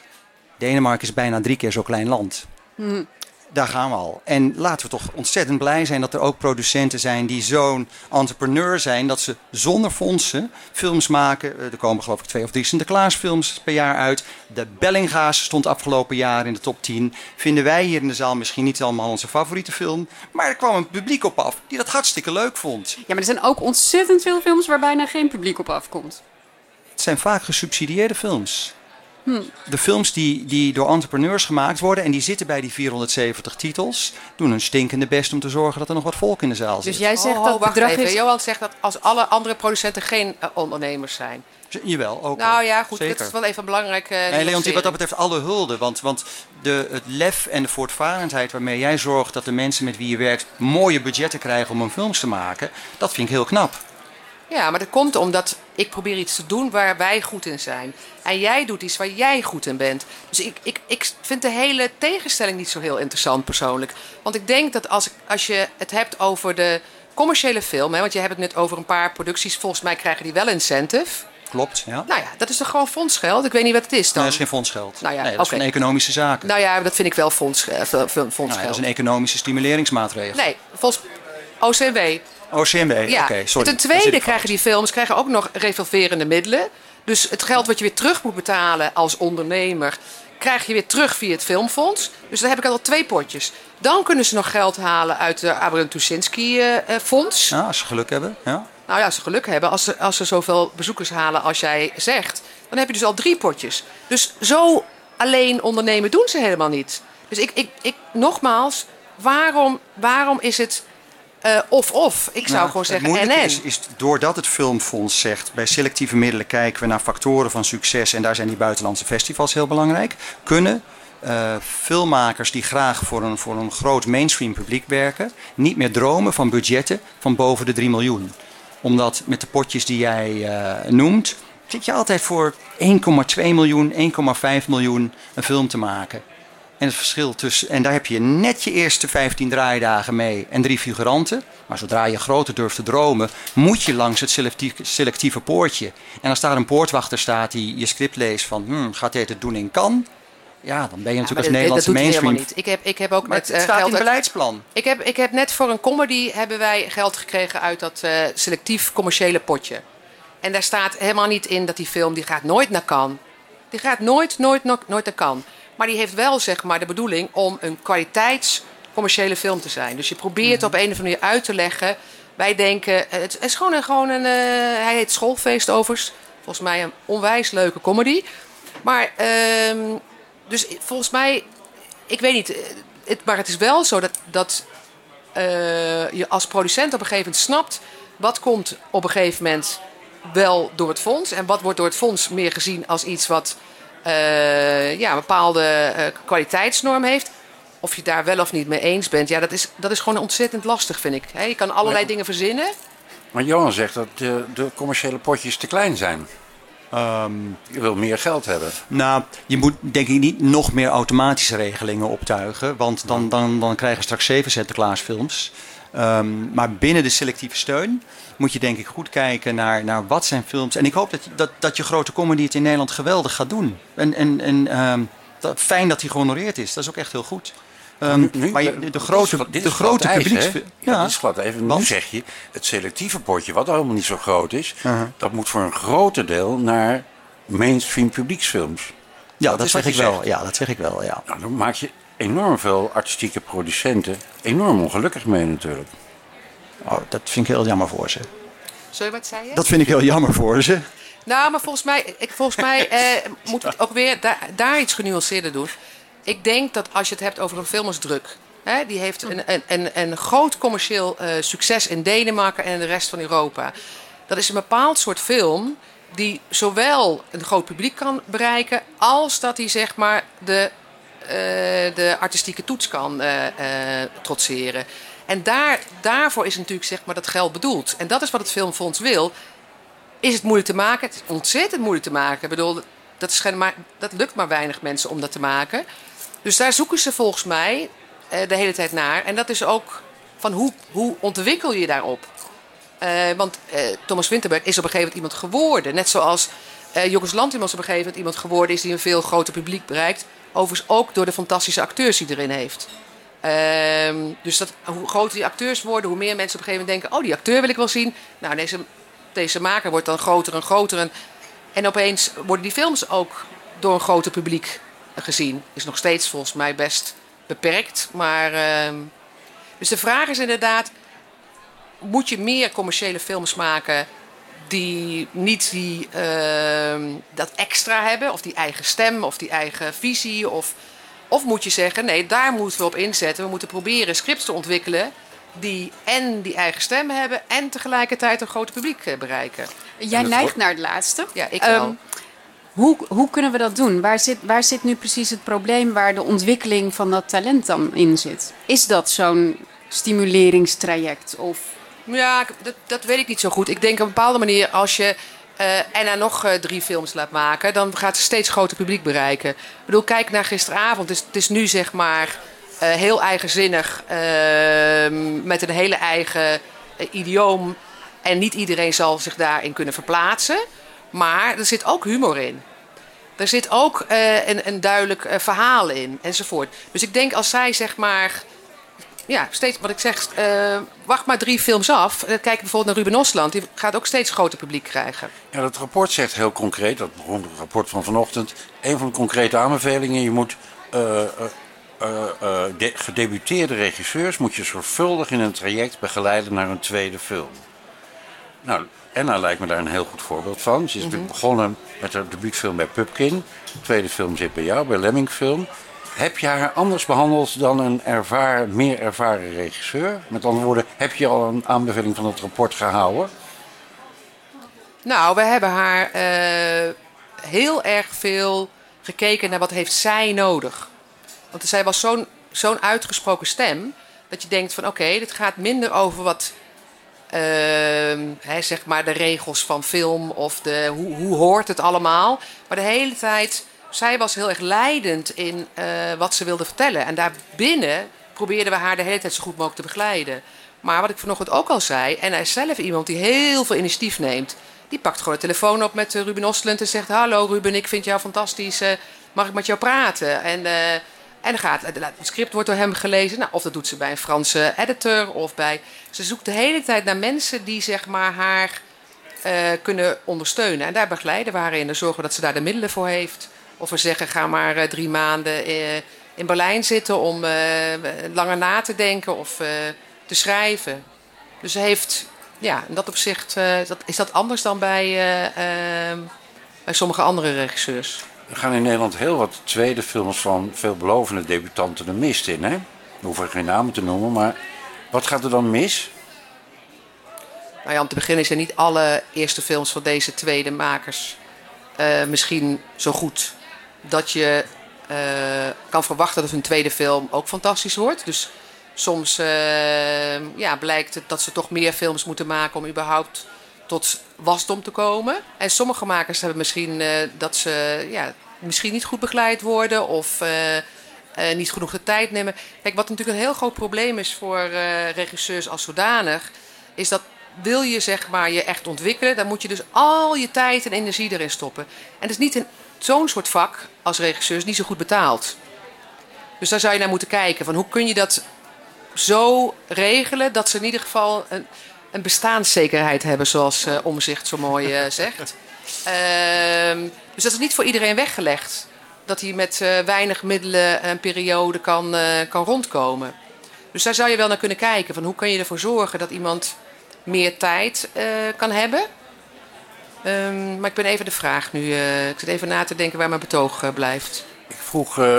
Denemarken is bijna drie keer zo'n klein land. Mhm. Daar gaan we al. En laten we toch ontzettend blij zijn dat er ook producenten zijn die zo'n entrepreneur zijn. Dat ze zonder fondsen films maken. Er komen geloof ik twee of drie Sinterklaasfilms per jaar uit. De Bellinga's stond afgelopen jaar in de top 10. Vinden wij hier in de zaal misschien niet allemaal onze favoriete film. Maar er kwam een publiek op af die dat hartstikke leuk vond. Ja, maar er zijn ook ontzettend veel films waar bijna geen publiek op afkomt. Het zijn vaak gesubsidieerde films. Hm. De films die, die door entrepreneurs gemaakt worden en die zitten bij die 470 titels, doen een stinkende best om te zorgen dat er nog wat volk in de zaal zit. Dus jij zegt oh, dat wacht bedrag even. is... Johan zegt dat als alle andere producenten geen uh, ondernemers zijn. Jawel, ook. Nou ja, goed, Zeker. dat is wel even belangrijk. Uh, Nee, Leontien, wat dat betreft alle hulde. Want, want de, het lef en de voortvarendheid waarmee jij zorgt dat de mensen met wie je werkt mooie budgetten krijgen om hun films te maken, dat vind ik heel knap. Ja, maar dat komt omdat ik probeer iets te doen waar wij goed in zijn. En jij doet iets waar jij goed in bent. Dus ik, ik, ik vind de hele tegenstelling niet zo heel interessant persoonlijk. Want ik denk dat als, als je het hebt over de commerciële film... Hè, want je hebt het net over een paar producties... volgens mij krijgen die wel incentive. Klopt, ja. Nou ja, dat is toch gewoon fondsgeld? Ik weet niet wat het is dan. Nee, dat is geen fondsgeld. Nou ja, nee, dat is van economische zaken. Nou ja, dat vind ik wel fonds, eh, fondsgeld. Nou ja, dat is een economische stimuleringsmaatregel. Nee, volgens OCW. OCMW, Ja. oké, sorry. Ten Daar tweede krijgen die films krijgen ook nog revolverende middelen. Dus het geld wat je weer terug moet betalen als ondernemer, krijg je weer terug via het filmfonds. Dus dan heb ik al twee potjes. Dan kunnen ze nog geld halen uit de Abraham Tuschinski eh, eh, fonds. Ja, als ze geluk hebben. Ja. Nou ja, als ze geluk hebben, als ze, als ze zoveel bezoekers halen als jij zegt, dan heb je dus al drie potjes. Dus zo alleen ondernemen doen ze helemaal niet. Dus ik, ik, ik nogmaals, waarom, waarom is het eh, of-of? ik zou Nou, gewoon zeggen en-en. Is, is doordat het Filmfonds zegt, bij selectieve middelen kijken we naar factoren van succes en daar zijn die buitenlandse festivals heel belangrijk, kunnen eh, filmmakers die graag voor een, voor een groot mainstream publiek werken, niet meer dromen van budgetten van boven de 3 miljoen. Omdat met de potjes die jij eh, noemt, zit je altijd voor 1,2 miljoen, 1,5 miljoen een film te maken. En het verschil tussen. En daar heb je net je eerste 15 draaidagen mee en drie figuranten. Maar zodra je groter durft te dromen, moet je langs het selectieve poortje. En als daar een poortwachter staat die je script leest van hmm, gaat dit het doen in kan? Ja, dan ben je Ja, natuurlijk als dat- Nederlandse dat mainstream. niet. Ik heb, ik heb ook Maar met het eh, staat geld in het beleidsplan. Ik heb, ik heb net voor een comedy hebben wij geld gekregen uit dat eh, selectief commerciële potje. En daar staat helemaal niet in dat die film die gaat nooit naar Cannes. Die gaat nooit, nooit, nooit, nooit naar Cannes. Maar die heeft wel zeg maar de bedoeling om een kwaliteits commerciële film te zijn. Dus je probeert op een of andere manier uit te leggen. Wij denken, eh, het is gewoon een, gewoon een eh, hij heet Schoolfeest overigens. Volgens mij een onwijs leuke comedy. Maar, ehm, dus volgens mij, ik weet niet, eh, het, maar het is wel zo dat, dat je als producent op een gegeven moment snapt... wat komt op een gegeven moment wel door het fonds... en wat wordt door het fonds meer gezien als iets wat ja, een bepaalde kwaliteitsnorm heeft of je daar wel of niet mee eens bent, ja, dat is, dat is gewoon ontzettend lastig, vind ik. je kan allerlei dingen verzinnen. Maar Johan zegt dat de, de commerciële potjes te klein zijn. Ehm, je wil meer geld hebben. Nou, je moet denk ik niet nog meer automatische regelingen optuigen. Want dan, dan, dan krijgen we straks zeven Sinterklaasfilms. Um, maar binnen de selectieve steun moet je denk ik goed kijken naar, naar wat zijn films. En ik hoop dat, dat, dat je grote comedy het in Nederland geweldig gaat doen. En, en, en um, dat, fijn dat hij gehonoreerd is. Dat is ook echt heel goed. Um, nu, maar je, de, grote, dit de grote publieks... Ja, ja, dit is glad even. Nu zeg je, het selectieve potje, wat helemaal niet zo groot is... Uh -huh. dat moet voor een groot deel naar mainstream publieksfilms. Ja, dat, dat zeg ik wel. Ja, dat zeg ik wel, ja. Nou, dan maak je enorm veel artistieke producenten enorm ongelukkig mee natuurlijk. Oh, dat vind ik heel jammer voor ze. Sorry, wat zei je? Dat vind ik heel jammer voor ze. Nou, maar volgens mij, ik, volgens mij eh, moeten we ook weer daar, daar iets genuanceerder doen ik denk dat als je het hebt over een film als Druk. Hè, die heeft een, een, een, een groot commercieel uh, succes in Denemarken en in de rest van Europa. Dat is een bepaald soort film die zowel een groot publiek kan bereiken... als dat hij zeg maar de, de artistieke toets kan uh, trotseren. En daar, daarvoor is natuurlijk zeg maar, dat geld bedoeld. En dat is wat het Filmfonds wil. Is het moeilijk te maken? Het is ontzettend moeilijk te maken. Bedoel, dat, is maar, dat lukt maar weinig mensen om dat te maken... Dus daar zoeken ze volgens mij de hele tijd naar. En dat is ook van hoe, hoe ontwikkel je daarop? Want Thomas Winterberg is op een gegeven moment iemand geworden. Net zoals uh, Jockus Lantimos op een gegeven moment iemand geworden is die een veel groter publiek bereikt. Overigens ook door de fantastische acteurs die erin heeft. Ehm, dus dat, hoe groter die acteurs worden, hoe meer mensen op een gegeven moment denken: oh, die acteur wil ik wel zien. Nou, deze, deze maker wordt dan groter en groter. En, en opeens worden die films ook door een groter publiek gezien. Is nog steeds volgens mij best beperkt. Maar, uh, dus de vraag is inderdaad: moet je meer commerciële films maken die niet die, uh, dat extra hebben, of die eigen stem, of die eigen visie? Of, of moet je zeggen: nee, daar moeten we op inzetten. We moeten proberen scripts te ontwikkelen die en die eigen stem hebben en tegelijkertijd een groot publiek eh, bereiken. Jij neigt naar het laatste. Ja, ik wel. Um, hoe, hoe kunnen we dat doen? Waar zit, waar zit nu precies het probleem waar de ontwikkeling van dat talent dan in zit? Is dat zo'n stimuleringstraject? Of... Ja, dat, dat weet ik niet zo goed. Ik denk op een bepaalde manier als je uh, Anna nog uh, drie films laat maken, dan gaat ze steeds groter publiek bereiken. Ik bedoel, kijk naar gisteravond. Het is, het is nu zeg maar uh, heel eigenzinnig, ehm, met een hele eigen idioom. En niet iedereen zal zich daarin kunnen verplaatsen. Maar er zit ook humor in. Er zit ook een, een, duidelijk verhaal in, enzovoort. Dus ik denk als zij zeg maar... Ja, steeds wat ik zeg, uh, wacht maar drie films af. kijk bijvoorbeeld naar Ruben Osland. Die gaat ook steeds groter publiek krijgen. Ja, dat rapport zegt heel concreet, dat rapport van vanochtend... een van de concrete aanbevelingen, je moet... De, gedebuteerde regisseurs moet je zorgvuldig in een traject begeleiden naar een tweede film. Nou, Enna lijkt me daar een heel goed voorbeeld van. Ze is mm begonnen met haar debuutfilm bij Pupkin. De tweede film zit bij jou, bij Lemmingfilm. Heb je haar anders behandeld dan een meer ervaren regisseur? Met andere woorden, heb je al een aanbeveling van het rapport gehouden? Nou, we hebben haar uh, heel erg veel gekeken naar wat heeft zij nodig. Want zij was zo'n zo'n uitgesproken stem... dat je denkt van oké, dit gaat minder over wat uh, zeg maar de regels van film of de, hoe, hoe hoort het allemaal. Maar de hele tijd, zij was heel erg leidend in uh, wat ze wilde vertellen. En daarbinnen probeerden we haar de hele tijd zo goed mogelijk te begeleiden. Maar wat ik vanochtend ook al zei, en hij is zelf iemand die heel veel initiatief neemt. Die pakt gewoon de telefoon op met Ruben Ostlund en zegt: Hallo Ruben, ik vind jou fantastisch. Uh, mag ik met jou praten? En en dan gaat, het script wordt door hem gelezen. Nou, of dat doet ze bij een Franse editor of bij. Ze zoekt de hele tijd naar mensen die zeg maar haar eh, kunnen ondersteunen. En daar begeleiden we haar in. En zorgen dat ze daar de middelen voor heeft. Of we zeggen, ga maar eh, drie maanden eh, in Berlijn zitten om eh, langer na te denken of te schrijven. Dus heeft, ja, in dat opzicht dat, is dat anders dan bij, eh, ehm, bij sommige andere regisseurs. Er gaan in Nederland heel wat tweede films van veelbelovende debutanten de mist in. Hè? We hoeven geen namen te noemen, maar wat gaat er dan mis? Nou ja, om te beginnen zijn niet alle eerste films van deze tweede makers misschien zo goed dat je eh, kan verwachten dat hun tweede film ook fantastisch wordt. Dus soms eh, ja, blijkt het dat ze toch meer films moeten maken om überhaupt tot wasdom te komen. En sommige makers hebben misschien eh, dat ze ja, misschien niet goed begeleid worden of niet genoeg de tijd nemen. Kijk, wat natuurlijk een heel groot probleem is voor regisseurs als zodanig, is dat wil je zeg maar je echt ontwikkelen, dan moet je dus al je tijd en energie erin stoppen. En het is niet in zo'n soort vak als regisseur is niet zo goed betaald. Dus daar zou je naar moeten kijken van hoe kun je dat zo regelen dat ze in ieder geval een, een bestaanszekerheid hebben, zoals eh, Omzicht zo mooi eh, zegt. Ehm, dus dat is niet voor iedereen weggelegd. Dat hij met eh, weinig middelen een periode kan, kan rondkomen. Dus daar zou je wel naar kunnen kijken. Van hoe kun je ervoor zorgen dat iemand meer tijd kan hebben. Ehm, maar ik ben even de vraag nu. eh, ik zit even na te denken waar mijn betoog eh, blijft. Ik vroeg eh,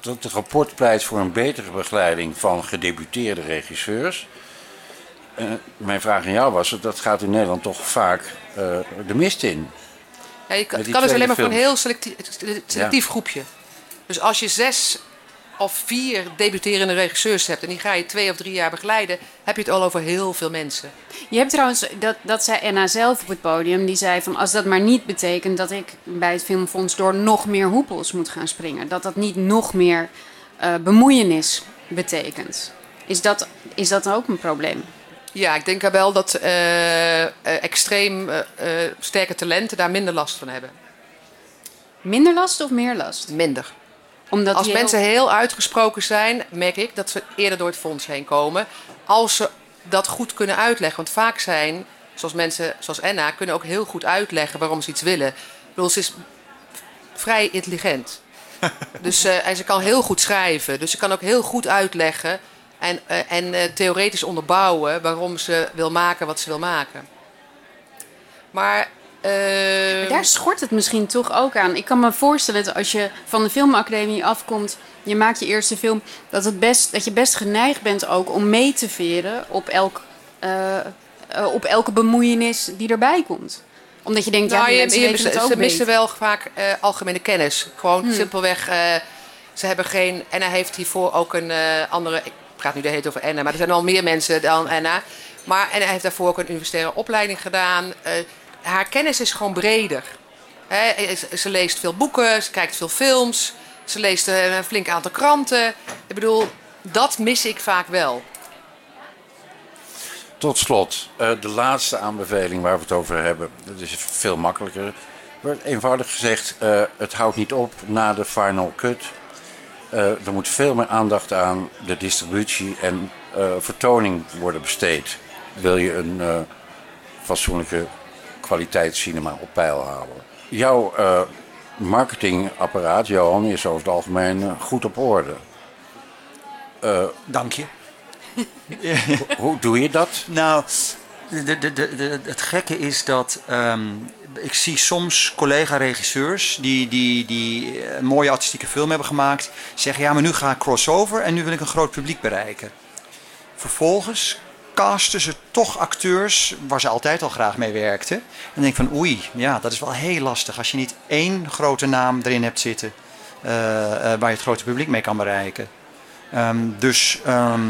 dat het rapport pleit voor een betere begeleiding van gedebuteerde regisseurs. Eh, mijn vraag aan jou was, dat gaat in Nederland toch vaak eh, de mist in. Ja, je het kan dus alleen maar voor een heel selectief, selectief groepje. Dus als je zes of vier debuterende regisseurs hebt en die ga je twee of drie jaar begeleiden, heb je het al over heel veel mensen. Je hebt trouwens, dat, dat zei Anna zelf op het podium, die zei van als dat maar niet betekent dat ik bij het Filmfonds door nog meer hoepels moet gaan springen. Dat dat niet nog meer eh, bemoeienis betekent. Is dat, is dat ook een probleem? Ja, ik denk wel dat eh, eh, extreem sterke talenten daar minder last van hebben. Minder last of meer last? Minder. Omdat Als heel- mensen heel uitgesproken zijn, merk ik dat ze eerder door het fonds heen komen. Als ze dat goed kunnen uitleggen. Want vaak zijn, zoals mensen zoals Enna, kunnen ook heel goed uitleggen waarom ze iets willen. Ik bedoel, ze is vrij intelligent. dus, eh, en ze kan heel goed schrijven. Dus ze kan ook heel goed uitleggen en, eh, en eh, theoretisch onderbouwen waarom ze wil maken wat ze wil maken. Maar. Eh, Maar daar schort het misschien toch ook aan. Ik kan me voorstellen dat als je van de filmacademie afkomt, je maakt je eerste film, dat, het best, dat je best geneigd bent ook om mee te veren op, elk, eh, eh, op elke bemoeienis die erbij komt. Omdat je denkt, ja, Nou, die je, mensen je, het ze missen wel vaak eh, algemene kennis. Gewoon Hmm. simpelweg, ze hebben geen... Enna heeft hiervoor ook een andere... Ik praat nu de hele tijd over Enna, maar er zijn al meer mensen dan Enna. Maar Enna heeft daarvoor ook een universitaire opleiding gedaan. Haar kennis is gewoon breder. Ze- leest veel boeken, ze kijkt veel films. Ze leest eh, een flink aantal kranten. Ik bedoel, dat mis ik vaak wel. Tot slot, eh, de laatste aanbeveling waar we het over hebben. Dat is veel makkelijker. Er wordt eenvoudig gezegd, eh, het houdt niet op na de final cut. Er moet veel meer aandacht aan de distributie en vertoning worden besteed. Wil je een fatsoenlijke kwaliteitscinema op peil halen. Jouw eh, marketingapparaat, Johan, is over het algemeen eh, goed op orde. Eh, Dank je. Hoe- Hoe doe je dat? Nou, de, de, de, de- het gekke is dat ehm, ik zie soms collega-regisseurs die, die, die een mooie artistieke film hebben gemaakt, zeggen ja, maar nu ga ik crossover en nu wil ik een groot publiek bereiken. Vervolgens casten ze toch acteurs waar ze altijd al graag mee werkten. En dan denk ik van oei, ja, dat is wel heel lastig als je niet één grote naam erin hebt zitten eh, eh, waar je het grote publiek mee kan bereiken. Ehm, dus ehm,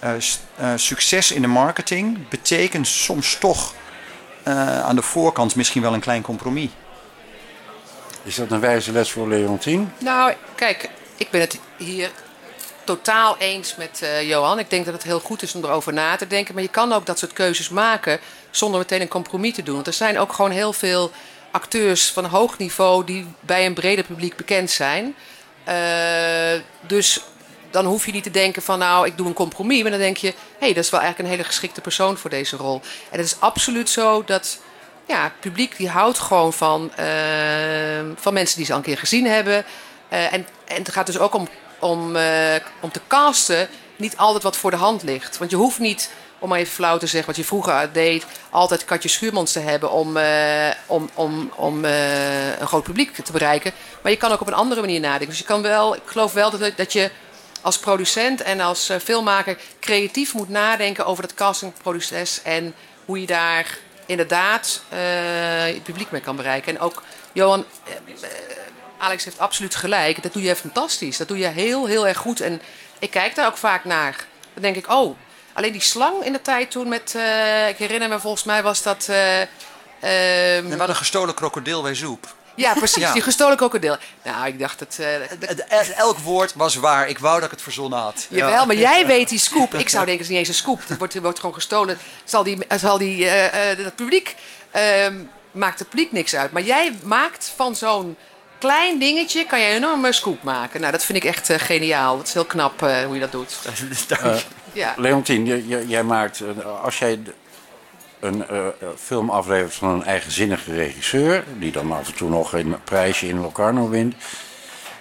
eh, succes in de marketing betekent soms toch eh, aan de voorkant misschien wel een klein compromis. Is dat een wijze les voor Leontien? Nou, kijk, ik ben het hier totaal eens met eh, Johan. Ik denk dat het heel goed is om erover na te denken. Maar je kan ook dat soort keuzes maken zonder meteen een compromis te doen. Want er zijn ook gewoon heel veel acteurs van hoog niveau die bij een breder publiek bekend zijn. Eh, dus dan hoef je niet te denken van nou, ik doe een compromis. Maar dan denk je, hé, hey, dat is wel eigenlijk een hele geschikte persoon voor deze rol. En het is absoluut zo dat ja, het publiek die houdt gewoon van, eh, van mensen die ze al een keer gezien hebben. En, en het gaat dus ook om, om, eh, om te casten niet altijd wat voor de hand ligt. Want je hoeft niet, om maar even flauw te zeggen, wat je vroeger deed, altijd Katje Schuurmans te hebben om, eh, om, om, om eh, een groot publiek te bereiken. Maar je kan ook op een andere manier nadenken. Dus je kan wel, ik geloof wel dat, dat je als producent en als filmmaker creatief moet nadenken over dat castingproces en hoe je daar inderdaad het publiek mee kan bereiken. En ook Johan, Alex heeft absoluut gelijk. Dat doe je fantastisch. Dat doe je heel, heel erg goed. En ik kijk daar ook vaak naar. Dan denk ik, oh, alleen die slang in de tijd toen met... eh, ik herinner me, volgens mij was dat... ehm, We hadden een gestolen krokodil bij Zoep. ja, precies. Ja. Die gestolen krokodil. Nou, ik dacht dat... eh, dat- Elk woord was waar. Ik wou dat ik het verzonnen had. Jawel, Ja. maar jij weet die scoop. Ik zou denken, het is niet eens een scoop. Het wordt, het wordt gewoon gestolen. Zal die, zal die, eh, het publiek ehm, maakt het publiek niks uit. Maar jij maakt van zo'n klein dingetje, kan je een enorme scoop maken. Nou, dat vind ik echt eh, geniaal. Dat is heel knap eh, hoe je dat doet. Eh, Ja. Leontien, j- j- jij maakt, eh, als jij d- een eh, film aflevert van een eigenzinnige regisseur, die dan af en toe nog een prijsje in Locarno wint,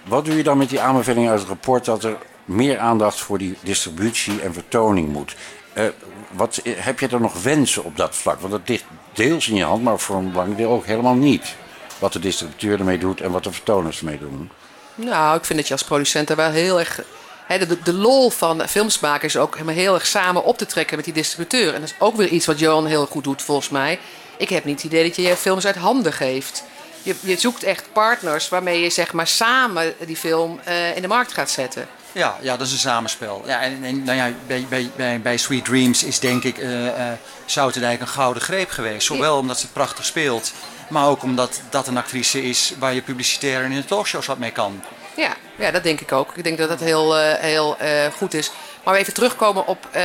wat doe je dan met die aanbeveling uit het rapport dat er meer aandacht voor die distributie en vertoning moet? Eh, wat, heb je er nog wensen op dat vlak? Want dat ligt deels in je hand, maar voor een belangrijk deel ook helemaal niet. Wat de distributeur ermee doet en wat de vertoners ermee doen. Nou, ik vind dat je als producent er wel heel erg... Hè, de, de lol van films maken is ook helemaal heel erg samen op te trekken met die distributeur. En dat is ook weer iets wat Johan heel goed doet, volgens mij. Ik heb niet het idee dat je je films uit handen geeft. Je, je zoekt echt partners waarmee je zeg maar samen die film eh, in de markt gaat zetten. Ja, ja, dat is een samenspel. Ja, en, en nou ja, bij, bij, bij, bij Sweet Dreams is denk ik eh eh Zoutendijk een gouden greep geweest. Zowel omdat ze het prachtig speelt, maar ook omdat dat een actrice is waar je publicitair en in de talkshows wat mee kan. Ja, ja, dat denk ik ook. Ik denk dat dat heel, eh, heel eh, goed is. Maar even terugkomen op eh,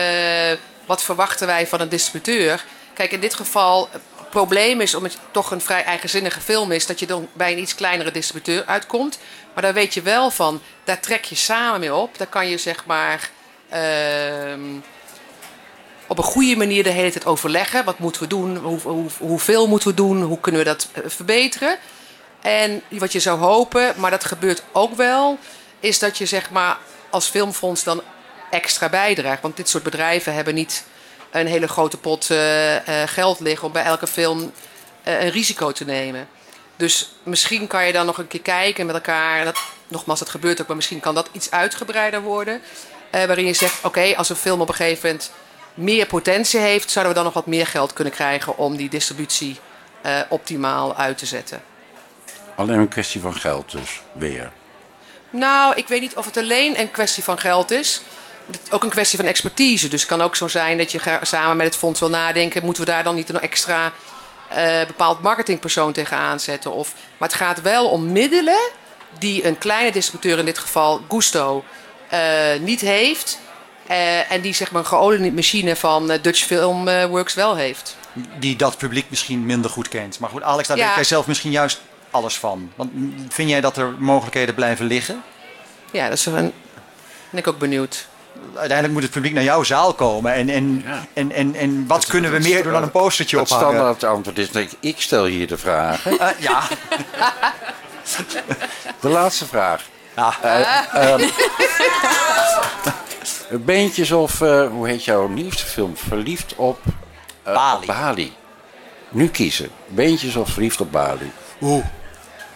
wat verwachten wij van een distributeur. Kijk, in dit geval, het probleem is, omdat het toch een vrij eigenzinnige film is, dat je dan bij een iets kleinere distributeur uitkomt. Maar daar weet je wel van, daar trek je samen mee op. Daar kan je zeg maar ehm, op een goede manier de hele tijd overleggen. Wat moeten we doen? Hoe, hoe, hoeveel moeten we doen? Hoe kunnen we dat eh, verbeteren? En wat je zou hopen, maar dat gebeurt ook wel, is dat je zeg maar als filmfonds dan extra bijdraagt. Want dit soort bedrijven hebben niet een hele grote pot eh, eh, geld liggen om bij elke film een risico te nemen. Dus misschien kan je dan nog een keer kijken met elkaar. Dat, nogmaals, dat gebeurt ook, maar misschien kan dat iets uitgebreider worden. Waarin je zegt, oké, als een film op een gegeven moment meer potentie heeft, zouden we dan nog wat meer geld kunnen krijgen om die distributie eh, optimaal uit te zetten. Alleen een kwestie van geld dus, weer. Nou, ik weet niet of het alleen een kwestie van geld is. Het is ook een kwestie van expertise. Dus het kan ook zo zijn dat je samen met het fonds wil nadenken... moeten we daar dan niet een extra eh, bepaald marketingpersoon tegenaan zetten? Of, maar het gaat wel om middelen die een kleine distributeur, in dit geval Gusto, eh, niet heeft... eh, en die zeg maar een geoliede machine van eh, Dutch Film eh, Works wel heeft. Die dat publiek misschien minder goed kent. Maar goed, Alex, daar Ja. weet jij zelf misschien juist alles van. Want vind jij dat er mogelijkheden blijven liggen? Ja, dat is een, ben ik ook benieuwd. Uiteindelijk moet het publiek naar jouw zaal komen. En, en, en, en, en wat kunnen we meer doen dan een postertje Het ophangen? standaard antwoord is, denk ik, ik stel hier de vragen. Ja. De laatste vraag. Ja. Eh, ehm, beentjes of, eh, hoe heet jouw nieuwste film? Verliefd op eh, Bali. Nu kiezen. Beentjes of verliefd op Bali? Oeh.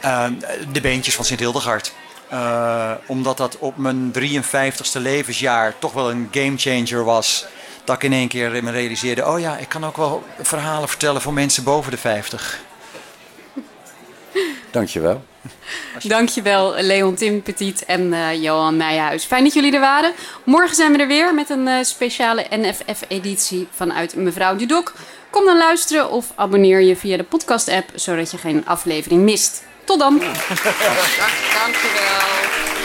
Eh, de beentjes van Sint Hildegard. Eh, omdat dat op mijn 53ste levensjaar toch wel een gamechanger was. Dat ik in één keer me realiseerde: oh ja, ik kan ook wel verhalen vertellen voor mensen boven de 50. Dankjewel. Dankjewel Leontien Petit en eh, Johan Nijhuis. Fijn dat jullie er waren. Morgen zijn we er weer met een eh, speciale NFF-editie vanuit Mevrouw Dudok. Kom dan luisteren of abonneer je via de podcast-app, zodat je geen aflevering mist. Tot dan! Dank, dankjewel.